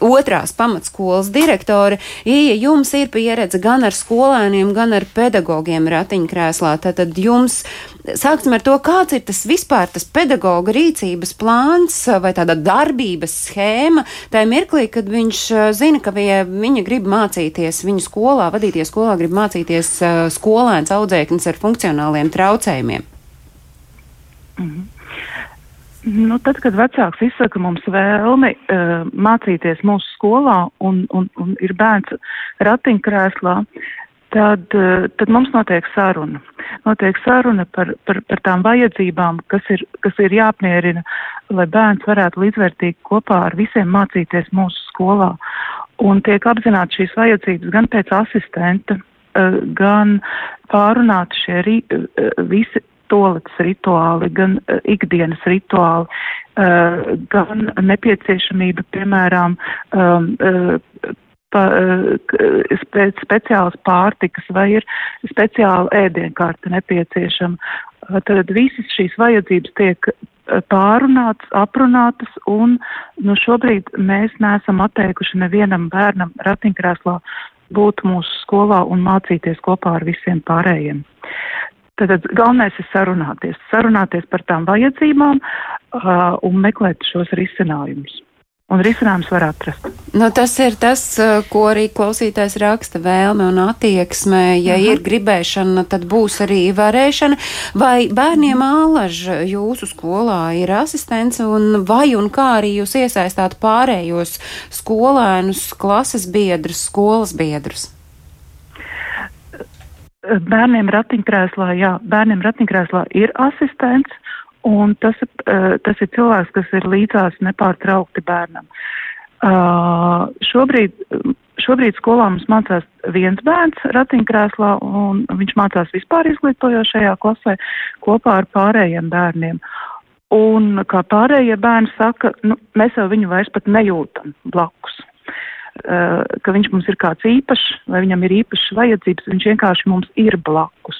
otrās pamatskolas direktore. Ija, jums ir pieredze gan ar skolēniem, gan ar pedagogiem ratiņkrēslā. Tātad jums, sāksim ar to, kāds ir tas vispār tas pedagoga rīcības plāns vai tāda darbības schēma tajā mirklī, kad viņš zina, ka ja viņa grib mācīties, viņa skolā, vadīties skolā, grib mācīties skolēns audzēknis ar funkcionāliem traucējumiem. Mm -hmm. Nu, tad, kad vecāks izsaka mums vēlmi uh, mācīties mūsu skolā un, un, un ir bērns ratiņkrēslā, tad, uh, tad mums notiek saruna. Notiek saruna par, par, par tām vajadzībām, kas ir, kas ir jāapmierina, lai bērns varētu līdzvērtīgi kopā ar visiem mācīties mūsu skolā. Un tiek apzināti šīs vajadzības gan pēc asistenta, uh, gan pārunāti šie rī, visi tolets rituāli, gan uh, ikdienas rituāli, uh, gan nepieciešamība, piemēram, um, uh, pa, spēc speciālas pārtikas vai ir speciāla ēdienkarte nepieciešama. Tad visas šīs vajadzības tiek pārunātas, aprunātas, un nu, šobrīd mēs neesam atteikuši nevienam bērnam ratiņkrēslā būt mūsu skolā un mācīties kopā ar visiem pārējiem. Tad galvenais ir sarunāties, sarunāties par tām vajadzībām uh, un meklēt šos risinājumus. Un risinājums var atrast. Nu, tas ir tas, ko arī klausītājs raksta vēlme un attieksme. Ja uh -huh. ir gribēšana, tad būs arī varēšana. Vai bērniem ālaž jūsu skolā ir asistents un vai un kā arī jūs iesaistāt pārējos skolēnus, klases biedrus, skolas biedrus? Bērniem ratiņkrēslā, jā, bērniem ratiņkrēslā ir asistents, un tas, uh, tas ir cilvēks, kas ir līdzās nepārtraukti bērnam. Uh, šobrīd, šobrīd skolā mums mācās viens bērns ratiņkrēslā, un viņš mācās vispār izglītojošajā klasē kopā ar pārējiem bērniem. Un kā pārējie bērni saka, nu, mēs jau viņu vairs pat nejūtam blakus. Eh, ka viņš mums ir kāds īpašs, vai viņam ir īpašas vajadzības, viņš vienkārši mums ir blakus.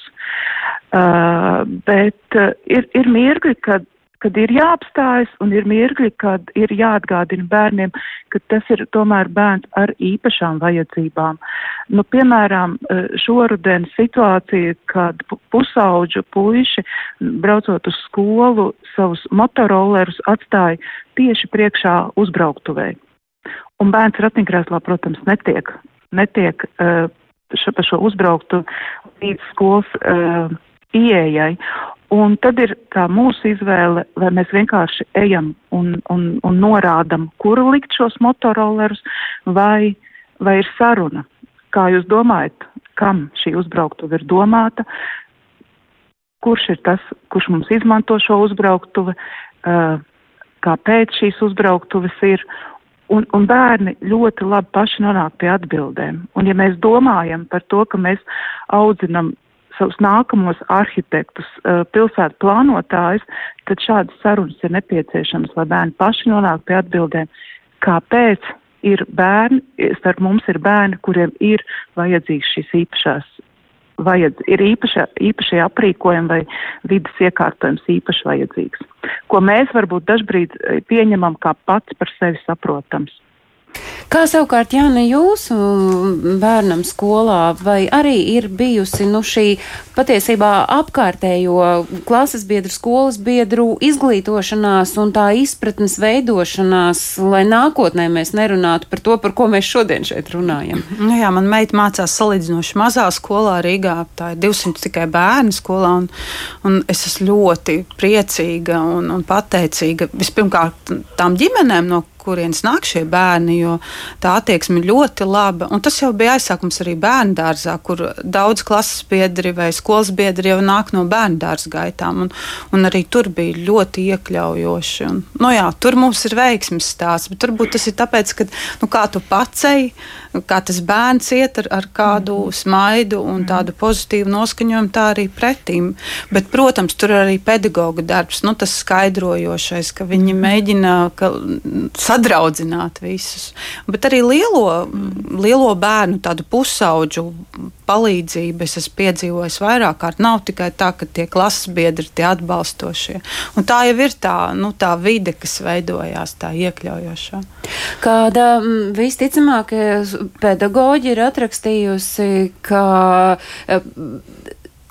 Uh, bet uh, ir, ir mirkļi, kad kad ir jāapstājas un ir mirkļi, kad ir jāatgādina bērniem, ka tas ir tomēr bērns ar īpašām vajadzībām. Nu, piemēram, šoruden situācija, kad pusauģu puiši, braucot uz skolu, savus motorollerus atstāja tieši priekšā uzbrauktuvei. Un bērns ratiņkrēslā, protams, netiek, netiek uh, šo, pa šo uzbrauktu līdz skolas uh, ieejai. Un tad ir tā mūsu izvēle, vai mēs vienkārši ejam un, un, un norādam, kur likt šos motorollerus, vai, vai ir saruna. Kā jūs domājat, kam šī uzbrauktuve ir domāta, kurš ir tas, kurš mums izmanto šo uzbrauktuvi, uh, kāpēc šīs uzbrauktuves ir, Un, un bērni ļoti labi paši nonāk pie atbildēm. Un ja mēs domājam par to, ka mēs audzinam savus nākamos arhitektus, uh, pilsētu plānotājus, tad šādas sarunas ir nepieciešamas, lai bērni paši nonāk pie atbildēm, kāpēc ir bērni, starp mums ir bērni, kuriem ir vajadzīgs šīs īpašās, vajadz, ir īpaša, īpašie aprīkojumi vai vidas iekārtojums īpaši vajadzīgs, ko mēs varbūt dažbrīd pieņemam kā pats par sevi saprotams. Kā savukārt, Jāni, jūsu bērnam skolā, vai arī ir bijusi nu, šī patiesībā apkārtējo klases biedru, skolas biedru izglītošanās un tā izpratnes veidošanās, lai nākotnē mēs nerunātu par to, par ko mēs šodien šeit runājam? Nu jā, man meita mācās salīdzinoši mazā skolā Rīgā, tā ir 200 tikai bērnu skolā, un, un es esmu ļoti priecīga un, un pateicīga vispirmkārt tām ģimenēm, no kurienes nāk šie bērni, jo tā attieksme ir ļoti laba. Un tas jau bija aizsākums arī bērnu dārzā, kur daudz klases biedri vai skolas biedri jau nāk no bērnu dārza gaitām. Un, un arī tur bija ļoti iekļaujoši. Un, nu jā, tur mums ir veiksmes stāsts, bet turbūt tas ir tāpēc, ka nu, kā tu pacēji kā tas bērns iet ar, ar kādu mm. smaidu un tādu pozitīvu noskaņojumu, tā arī pretīm. Bet, protams, tur arī pedagoga darbs, nu, tas skaidrojošais, ka viņi mēģina ka, sadraudzināt visus. Bet arī lielo, lielo bērnu, tādu pusauģu palīdzību es esmu piedzīvojis vairāk kārt. Nav tikai tā, ka tie klases biedri ir tie atbalstošie. Un tā jau ir tā, nu, tā vide, kas veidojās, tā iekļaujošā. Kāda visticamāk pedagoģi ir atrakstījusi, ka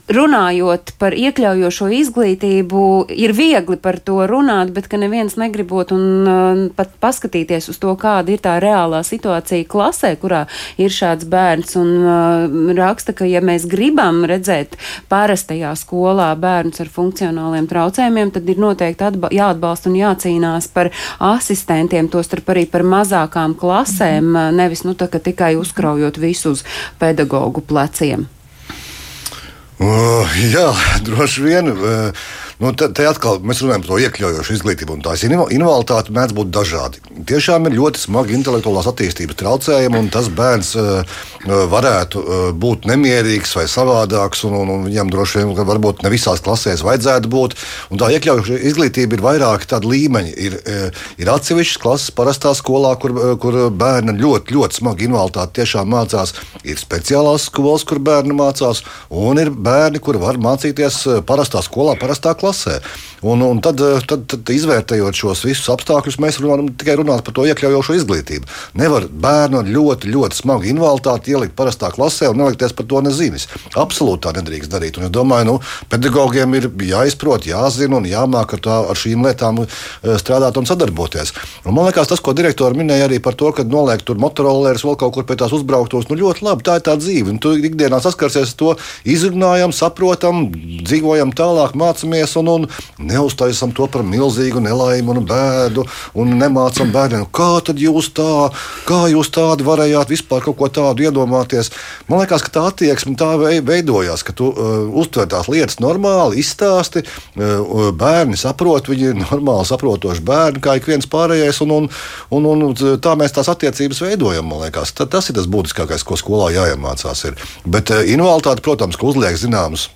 runājot par iekļaujošo izglītību, ir viegli par to runāt, bet ka neviens negribot un uh, pat paskatīties uz to, kāda ir tā reālā situācija klasē, kurā ir šāds bērns. Un uh, raksta, ka ja mēs gribam redzēt parastajā skolā bērnus ar funkcionāliem traucējumiem, tad ir noteikti jāatbalsta un jācīnās par asistentiem, tostarp arī par mazākām klasēm, mm -hmm. nevis nu, tā, tikai uzkraujot visu uz pedagoģu pleciem. Uh, jā, droši vien. Uh, Nu, te, te atkal mēs runājam par to iekļaujošu izglītību, un tās invaliditāte mēdz būt dažādi. Tiešām ir ļoti smagi intelektuālās attīstības traucējumi, un tas bērns uh, varētu uh, būt nemierīgs vai savādāks, un, un, un viņam droši vien varbūt ne visās klasēs vajadzētu būt. Un tā iekļaujoša izglītība ir vairāki tādi līmeņi. Ir, uh, ir atsevišķas klases parastā skolā, kur, kur bērni ļoti, ļoti smagi invaliditāti tiešām mācās. Ir speciālās skolas, kur bērni mācās, un ir bērni, kuri var mācīties parastā skolā, parastā klasē klasē. Un, un tad, eh, tad, tad, izvērtējot šos visus apstākļus, mēs runājam tikai runāt par to iekļaujošo izglītību. Nevar bērnu ar ļoti, ļoti smagu invaliditāti ielikt parastā klasē un nelikties par to nezinis. Absolūti tā nedrīkst darīt. Un es domāju, nu, pedagogiem ir jāizprot, jāzina un jāmāk ar, tā, ar šīm lietām eh, strādāt un sadarboties. Un man liekas, tas, ko direktori minēja arī par to, ka noliek tur motorollerus vēl kaut kur pie tās uzbrauktos, nu ļoti labi, tā ir tā dzīve. Un tu ikdienā saskarsies ar to, izrunājam, saprotam, dzīvojam tālāk, mācāmies un, un neuztaisam to par milzīgu nelaimi un bēdu un nemācam bērniem, kā tad jūs tā, kā jūs tādi varējāt vispār kaut ko tādu iedomāties. Man liekas, ka tā attieksme tā veidojās, ka tu uh, uztver tās lietas normāli, izstāsti, uh, bērni saprot, viņi ir normāli saprotoši bērni, kā ik viens pārējais, un, un, un, un tā mēs tās attiecības veidojam, man liekas. Tas ir tas būtiskākais, ko skolā jāiemācās. Ir. Bet uh, invaliditāte, protams, uzliek zināmas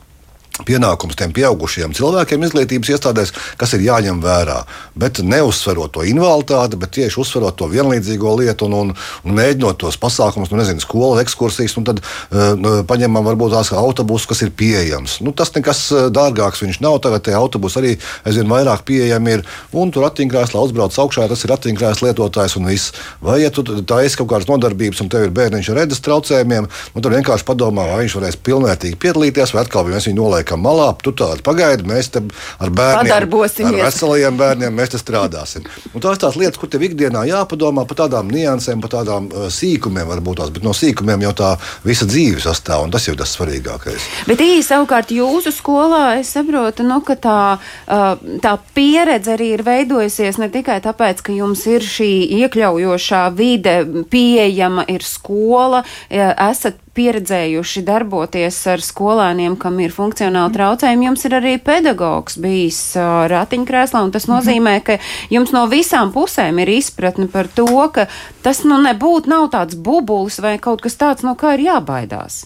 pienākums tiem pieaugušiem cilvēkiem izglītības iestādēs, kas ir jāņem vērā. Bet neuzsverot to invaliditāti, bet tieši uzsverot to vienlīdzīgo lietu un, un, un mēģinot tos pasākumus, nu, nezinu, skolas ekskursijas, un tad uh, paņemam varbūt tās autobusus, kas ir pieejams. Nu, tas nekas eh, dārgāks viņš nav. Tagad tie autobusi arī aizvien vairāk pieejami ir. Un tur ratiņkrēslā uzbrauc augšā, tas ir ratiņkrēsla lietotājs un viss. Vai ja tu taisi kaut kādas nodarbības un tev ir bērniņš ar redzes traucējumiem, nu, tad vienkārši padomā, vai viņš varēs pilnvērtīgi piedalīties, vai atkal viņu noliekam malā, tu tādu pagaidi, mēs te ar bērniem, ar veselajiem bērniem, mēs te strādāsim. Un tās tās lietas, kur tev ikdienā jāpadomā par tādām niansēm, par tādām uh, sīkumiem, varbūt tās, bet no sīkumiem jau tā visa dzīve sastāv, un tas ir tas svarīgākais. Bet īsi savukārt jūsu skolā es saprotu, nu, ka tā, uh, tā pieredze arī ir veidojusies ne tikai tāpēc, ka jums ir šī iekļaujošā vide pieejama, ir skola, esat pieredzējuši darboties ar skolēniem, kam ir funkcionāli traucējumi, jums ir arī pedagogs bijis uh, ratiņkrēslā, un tas nozīmē, ka jums no visām pusēm ir izpratne par to, ka tas nu nebūtu nav tāds bubulis vai kaut kas tāds, no kā ir jābaidās.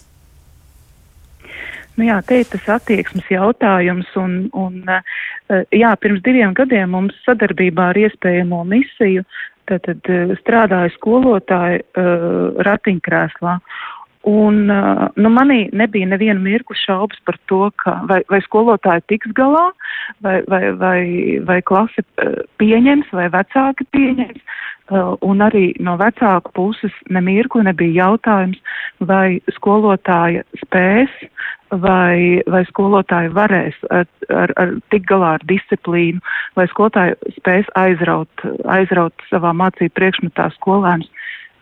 Nu jā, te ir tas attieksmes jautājums, un, un jā, pirms diviem gadiem mums sadarbībā ar iespējamo misiju tad, strādāja skolotāji uh, ratiņkrēslā. Un, nu, manī nebija neviena mirkli šaubas par to, vai, vai skolotāji tiks galā, vai, vai, vai, vai klase pieņems, vai vecāki pieņems. Un arī no vecāku puses nemirkli nebija jautājums, vai skolotāja spēs, vai, vai skolotāji varēs ar, ar, ar tik galā ar disciplīnu, vai skolotāji spēs aizraut, aizraut savā mācību priekšmetā skolēnus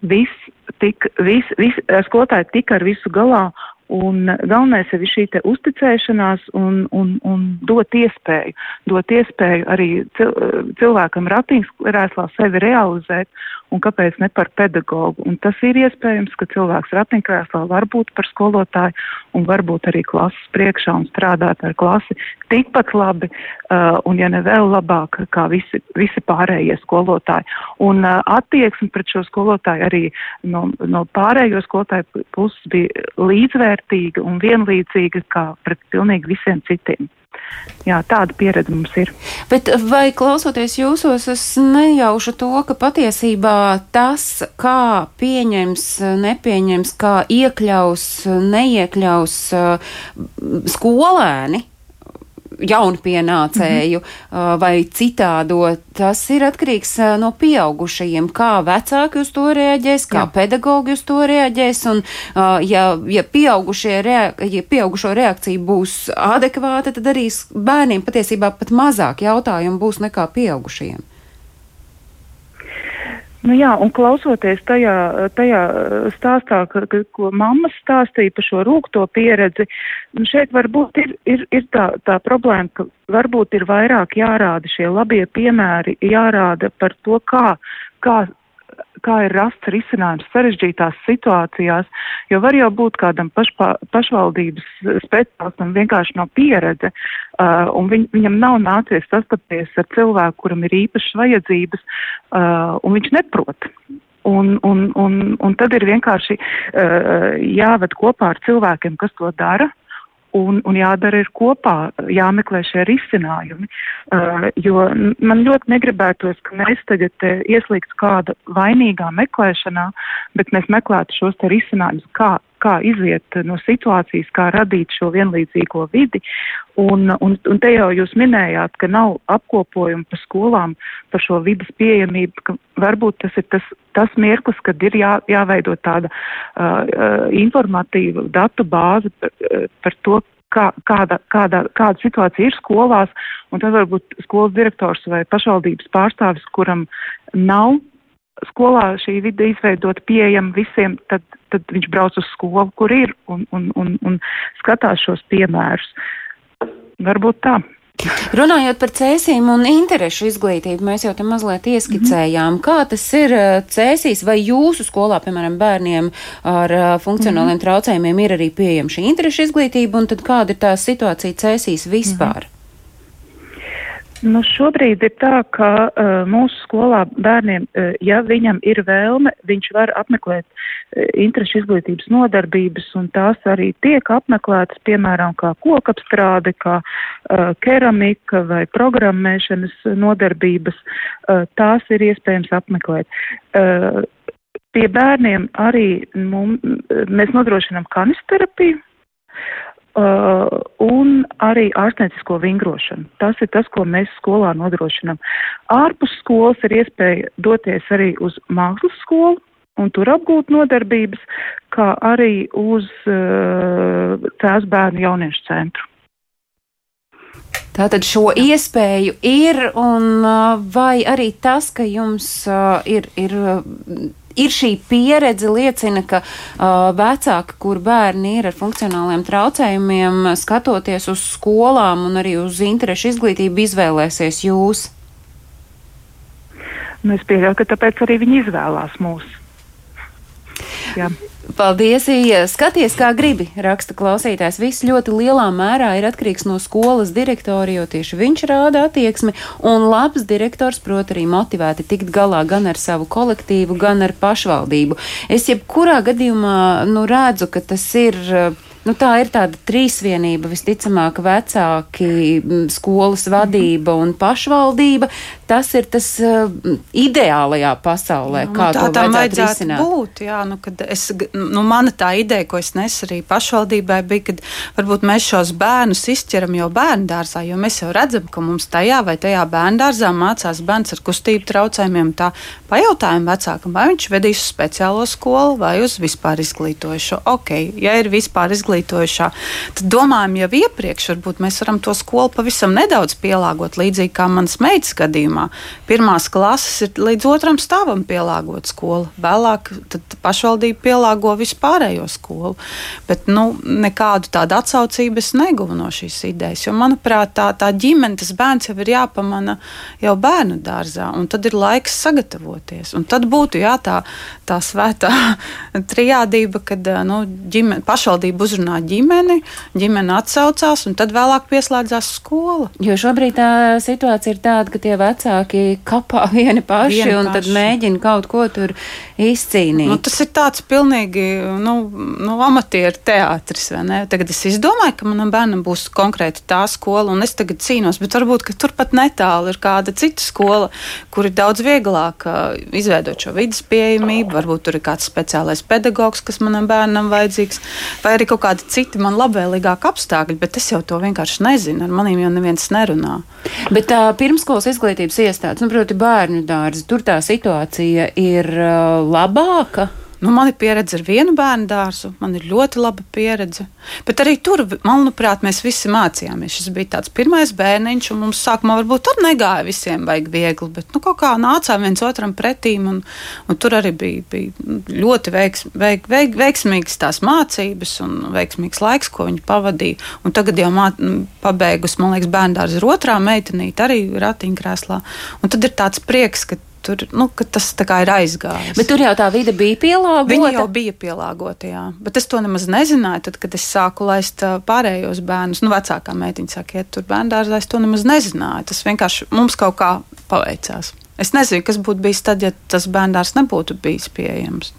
viss tik, vis, vis, skolotāji tika ar visu galā, un galvenais ir šī te uzticēšanās un, un, un dot iespēju, dot iespēju arī cil, cilvēkam ratiņkrēslā sevi realizēt, un kāpēc ne par pedagogu. Un tas ir iespējams, ka cilvēks ratiņkrēslā var būt par skolotāju un varbūt arī klases priekšā un strādāt ar klasi tikpat labi, uh, un ja ne vēl labāk, kā visi, visi pārējie skolotāji. Un uh, attieksme pret šo skolotāju arī no, no pārējo skolotāju puses bija līdzvērtīga un vienlīdzīga kā pret pilnīgi visiem citiem. Jā, tāda pieredze mums ir. Bet vai klausoties jūsos, es nejaušu to, ka patiesībā tas, kā pieņems, nepieņems, kā iekļaus, neiekļaus uh, skolēni jaunu pienācēju mm -hmm. vai citādo. Tas ir atkarīgs no pieaugušajiem, kā vecāki uz to reaģēs, kā Jā. pedagogi uz to reaģēs. Un, ja, ja, rea, ja pieaugušo reakcija būs adekvāta, tad arī bērniem patiesībā pat mazāk jautājumu būs nekā pieaugušajiem. Nu jā, un klausoties tajā, tajā stāstā, ka, ka, ko mammas stāstīja par šo rūkto pieredzi, nu šeit varbūt ir, ir, ir tā, tā problēma, ka varbūt ir vairāk jārāda šie labie piemēri, jārāda par to, kā, kā kā ir rasts risinājums sarežģītās situācijās, jo var jau būt kādam pašpā, pašvaldības speciālistam vienkārši no pieredze, uh, un viņ, viņam nav nācies sastapties ar cilvēku, kuram ir īpašas vajadzības, uh, un viņš neprot. Un, un, un, un tad ir vienkārši uh, jāved kopā ar cilvēkiem, kas to dara, un, un jādara ir kopā, jāmeklē šie risinājumi. Uh, jo man ļoti negribētos, ka mēs tagad uh, ieslīgtu kāda vainīgā meklēšanā, bet mēs meklētu šos risinājumus, kā, kā iziet no situācijas, kā radīt šo vienlīdzīgo vidi. Un, un, un te jau jūs minējāt, ka nav apkopojumu par skolām par šo vidas pieejamību, varbūt tas ir tas, tas mirklis, kad ir jā, jāveido tāda uh, informatīva datu bāze par, par to, kā, kāda, kāda, kāda situācija ir skolās, un tad varbūt skolas direktors vai pašvaldības pārstāvis, kuram nav skolā šī vide izveidot pieejama visiem, tad, tad viņš brauc uz skolu, kur ir, un, un, un, un skatās šos piemērus. Varbūt tā. Runājot par cēsīm un interešu izglītību, mēs jau te mazliet ieskicējām, mm -hmm. kā tas ir eh, cēsīs, vai jūsu skolā, piemēram, bērniem ar eh, funkcionāliem mm -hmm. traucējumiem ir arī pieejama šī interešu izglītība, un tad kāda ir tā situācija cēsīs vispār? Mm -hmm. Nu, šobrīd ir tā, ka uh, mūsu skolā bērniem, uh, ja viņam ir vēlme, viņš var apmeklēt uh, interešu izglītības nodarbības, un tās arī tiek apmeklētas, piemēram, kā kokapstrāde, kā uh, keramika vai programmēšanas nodarbības. Uh, tās ir iespējams apmeklēt. Uh, pie bērniem arī mums, mēs nodrošinām kanisterapiju uh, un arī ārstniecisko vingrošanu. Tas ir tas, ko mēs skolā nodrošinām. Ārpus skolas ir iespēja doties arī uz mākslas skolu un tur apgūt nodarbības, kā arī uz uh, tās bērnu jauniešu centru. Tātad šo iespēju ir, un uh, vai arī tas, ka jums uh, ir, ir ir šī pieredze liecina, ka uh, vecāki, kur bērni ir ar funkcionāliem traucējumiem, skatoties uz skolām un arī uz interešu izglītību, izvēlēsies jūs? Nu, es pieļauju, ka tāpēc arī viņi izvēlās mūs. Jā. Paldies, Ija. Skaties, kā gribi, raksta klausītājs. Viss ļoti lielā mērā ir atkarīgs no skolas direktora, jo tieši viņš rāda attieksmi, un labs direktors prot arī motivēti tikt galā gan ar savu kolektīvu, gan ar pašvaldību. Es jebkurā gadījumā nu, redzu, ka tas ir Nu, tā ir tāda trīsvienība, visticamāk, vecāki, skolas vadība un pašvaldība. Tas ir tas uh, ideālajā pasaulē, nu, kā tā tam vajadzētu risināt. būt. Jā, nu, es, nu, mana tā ideja, ko es nesu arī pašvaldībai, bija, ka varbūt mēs šos bērnus izķeram jau bērnu dārzā, jo mēs jau redzam, ka mums tajā vai tajā bērnu dārzā mācās bērns ar kustību traucējumiem. Tā pajautājam vecākam, vai viņš vedīs uz speciālo skolu vai uz vispār izglītojušo. Ok, ja ir vispār izglītojušā, tad domājam jau iepriekš, varbūt mēs varam to skolu pavisam nedaudz pielāgot, līdzīgi kā manas meitas gadījumā. Pirmās klases ir līdz otram stāvam pielāgot skolu, vēlāk pašvaldība pielāgo vispārējo skolu. Bet nu, nekādu tādu atsaucību es neguvu no šīs idejas, jo manuprāt, tā, tā ģimene, tas bērns jau ir jāpamana jau bērnu dārzā, un tad ir laiks sagatavoties. Un tad būtu jā, tā, tā svētā [laughs] trijādība, kad nu, ģimene, pašvaldība uzrunā ģimeni, ģimene atsaucās, un tad vēlāk pieslēdzās skola. Jo šobrīd tā situācija ir tāda, ka tie vecāki kapā [laughs] vieni paši vieni un paši. tad mēģina kaut ko tur izcīnīt. Nu, tas ir tāds pilnīgi nu, nu, amatieru teātris, vai ne? Tagad es izdomāju, ka manam bērnam būs konkrēti tā skola, un es tagad cīnos, bet varbūt, ka turpat netālu ir kāda cita skola, kur ir daudz vieglāk izveidot šo vidas pieejamību, varbūt tur ir kāds speciālais pedagogs, kas manam bērnam vajadzīgs, vai arī kaut kā kādi citi man labvēlīgāki apstākļi, bet es jau to vienkārši nezinu. Ar maniem jau neviens nerunā. Bet tā pirmskolas izglītības iestādes, nu, proti, bērnu dārzi, tur tā situācija ir uh, labāka. Nu, man ir pieredze ar vienu bērnu dārzu, man ir ļoti laba pieredze. Bet arī tur, manuprāt, mēs visi mācījāmies. Šis bija tāds pirmais bērniņš, un mums sākumā varbūt tur negāja visiem vajag viegli, bet nu, kaut kā nācām viens otram pretīm, un, un tur arī bija, bija ļoti veiks, veik, veik, veiksmīgas tās mācības un veiksmīgs laiks, ko viņi pavadīja. Un tagad jau mā, pabeigus, man liekas, bērnu dārza ir otrā meitenīte arī ratiņkrēslā. Un tad ir tāds prieks, ka tur, nu, tas ir aizgājis. Bet tur jau tā vide bija pielāgota. Viņa jau bija pielāgota, jā. Bet es to nemaz nezināju, tad, kad es sāku laist pārējos bērnus. Nu, vecākā meitiņa saka, iet tur bērngārzā, es to nemaz nezināju. Tas vienkārši mums kaut kā paveicās. Es nezinu, kas būtu bijis tad, ja tas bērngārs nebūtu bijis pieejams.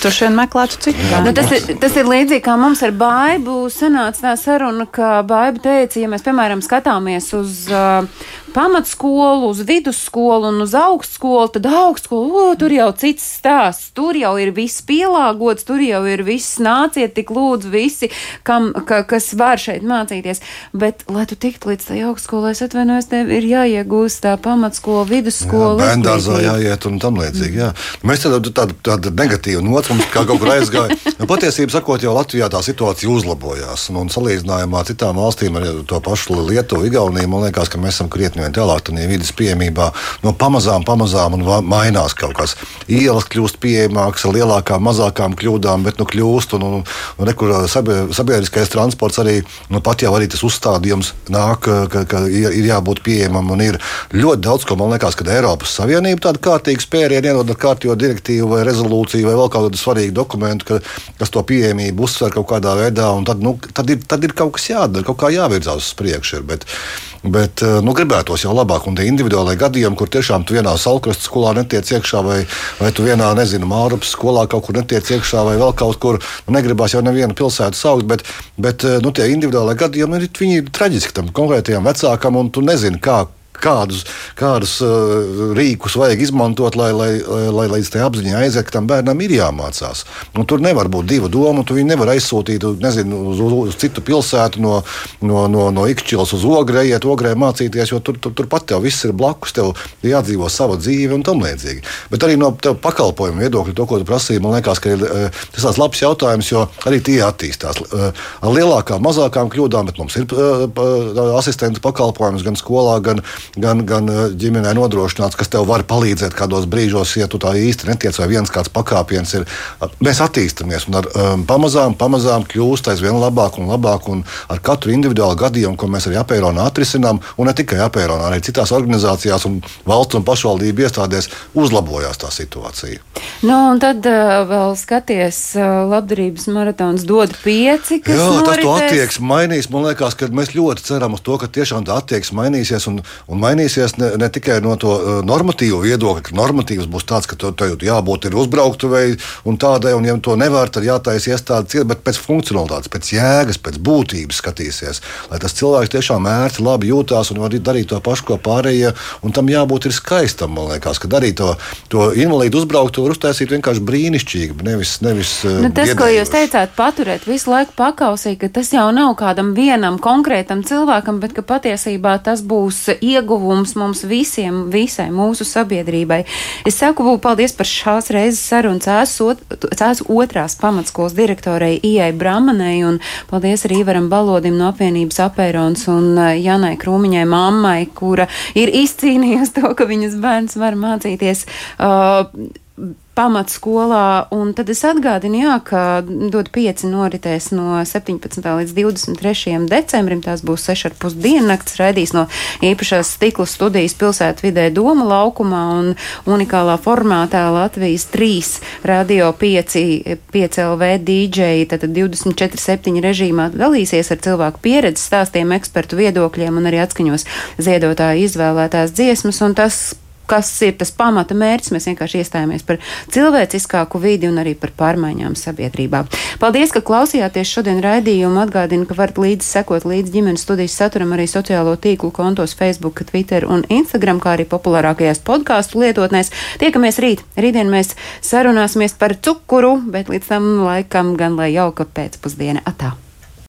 Tur šodien meklētu citu. Nu, tas, ir, tas ir līdzīgi kā mums ar baidu. Sanāca tā saruna, ka baiba teica, ja mēs, piemēram, skatāmies uz uh, pamatskolu, uz vidusskolu un uz augstskolu, tad augstskolu, o, tur jau cits stāsts, tur jau ir viss pielāgots, tur jau ir viss nāciet, tik lūdzu visi, kam, ka, kas var šeit mācīties. Bet, lai tu tiktu līdz tai augstskolai, es atvainojos, tev ir jāiegūst tā pamatskola, vidusskola. Jā, bērndārzā jāiet un tam līdzīgi, jā. Mēs tādu, tādu, tādu negatīvu notu mums kā kaut kur aizgāja. Nu, patiesībā sakot, jau Latvijā tā situācija uzlabojās. Un, un salīdzinājumā ar citām valstīm, ar to pašu Lietuvu, Igauniju, man liekas, ka mēs esam krietni tā tālāk, tad vidas pieejamībā no pamazām, pamazām un mainās kaut kas. Ielas kļūst pieejamākas ar lielākām, mazākām kļūdām, bet nu kļūst un, un, un nekur sabiedriskais transports arī, nu pat jau arī tas uzstādījums nāk, ka, ka ir, jābūt pieejamam un ir ļoti daudz, ko man liekas, ka Eiropas Savienība tādu kārtīgu spērienu ienod ar kārtīgo direktīvu vai rezolūciju vai vēl kādu svarīgu dokumentu, ka, kas to pieejamību uzsver kaut kādā veidā, tad, nu, tad, ir, tad ir kaut kas jādara, kaut kā jāvirzās uz priekšu. Bet, Bet eh, nu, gribētos jau labāk, un tie individuālai gadījumi, kur tiešām tu vienā salkrastas skolā netiec iekšā, vai, vai tu vienā, nezinu, mārapas skolā kaut kur netiec iekšā, vai vēl kaut kur, nu, negribās jau nevienu pilsētu saukt, bet, bet eh, nu, tie individuālai gadījumi ir, ir traģiski tam konkrētajam vecākam, un tu nezini, kā kādus, kādus uh, rīkus vajag izmantot, lai, lai, lai, līdz tai apziņai aiziet, ka tam bērnam ir jāmācās. Un tur nevar būt divu domu, tu viņu nevar aizsūtīt nezinu, uz, uz citu pilsētu, no, no, no, no Ikšķils uz Ogrē, iet Ogrē mācīties, jo tur, tur, tur pat tev viss ir blakus, tev jādzīvo sava dzīve un tam līdzīgi. Bet arī no pakalpojumu viedokļa, to, ko tu prasīji, man liekas, ka ir, uh, tas ir labs jautājums, jo arī tie attīstās. Uh, ar lielākām, mazākām kļūdām, bet mums ir asistentu pakalpojums gan skolā, gan, gan, gan eh, ģimenē nodrošināts, kas tev var palīdzēt kādos brīžos, ja tu tā īsti netiec, vai viens kāds pakāpiens ir. Mēs attīstāmies un ar, um, pamazām, pamazām kļūst aizvien labāk un labāk. Un ar katru individuālu gadījumu, ko mēs arī apēronā atrisinām, un ne tikai apēronā, arī citās organizācijās un valsts un pašvaldību iestādēs uzlabojās tā situācija. Nu, un tad uh, vēl skaties, uh, labdarības maratons dod pieci. Jā, norites. tas to attieksmi mainīs. Man liekas, ka mēs ļoti ceram uz to, ka tiešām tā attieksme mainīsies un, un mainīsies ne, ne tikai no to uh, normatīvu viedokļa, ka normatīvs būs tāds, ka tev jābūt uzbrauktuvei un tādai, un ja to nevar, tad jātaisa iestādes ciet, bet pēc funkcionalitātes, pēc jēgas, pēc būtības skatīsies, lai tas cilvēks tiešām ērti, labi jūtās un var darīt to pašu, ko pārējie, un tam jābūt ir skaistam, man liekas, ka darīt to, to invalīdu uzbrauktu var uztaisīt vienkārši brīnišķīgi, nevis, nevis uh, nu, Tas, ko jūs teicāt, paturēt visu laiku pakausī, ka tas jau nav kādam vienam konkrētam cilvēkam, bet ka patiesībā tas būs iegūts ieguvums mums visiem, visai mūsu sabiedrībai. Es saku paldies par šās reizes sarunu cēs otrās pamatskolas direktorei Ijai Bramanai un paldies arī Ivaram Balodim no apvienības apērons un Janai Krūmiņai mammai, kura ir izcīnījusi to, ka viņas bērns var mācīties. Uh, pamatskolā. Un tad es atgādinu, jā, ka dod pieci noritēs no 17. līdz 23. decembrim. Tās būs 6,5 diennakts, raidīs no īpašās stikla studijas pilsētvidē Doma laukumā un unikālā formātā Latvijas 3 radio 5, 5 LV DJ, tad 24-7 režīmā dalīsies ar cilvēku pieredzi, stāstiem, ekspertu viedokļiem un arī atskaņos ziedotāju izvēlētās dziesmas. Un tas kas ir tas pamata mērķis. Mēs vienkārši iestājāmies par cilvēciskāku vidi un arī par pārmaiņām sabiedrībā. Paldies, ka klausījāties šodien raidījumu. Atgādinu, ka varat līdzi sekot līdzi ģimenes studijas saturam arī sociālo tīklu kontos Facebook, Twitter un Instagram, kā arī populārākajās podkāstu lietotnēs. Tiekamies rīt. Rītdien mēs sarunāsimies par cukuru, bet līdz tam laikam gan lai jauka pēcpusdiena. Atā!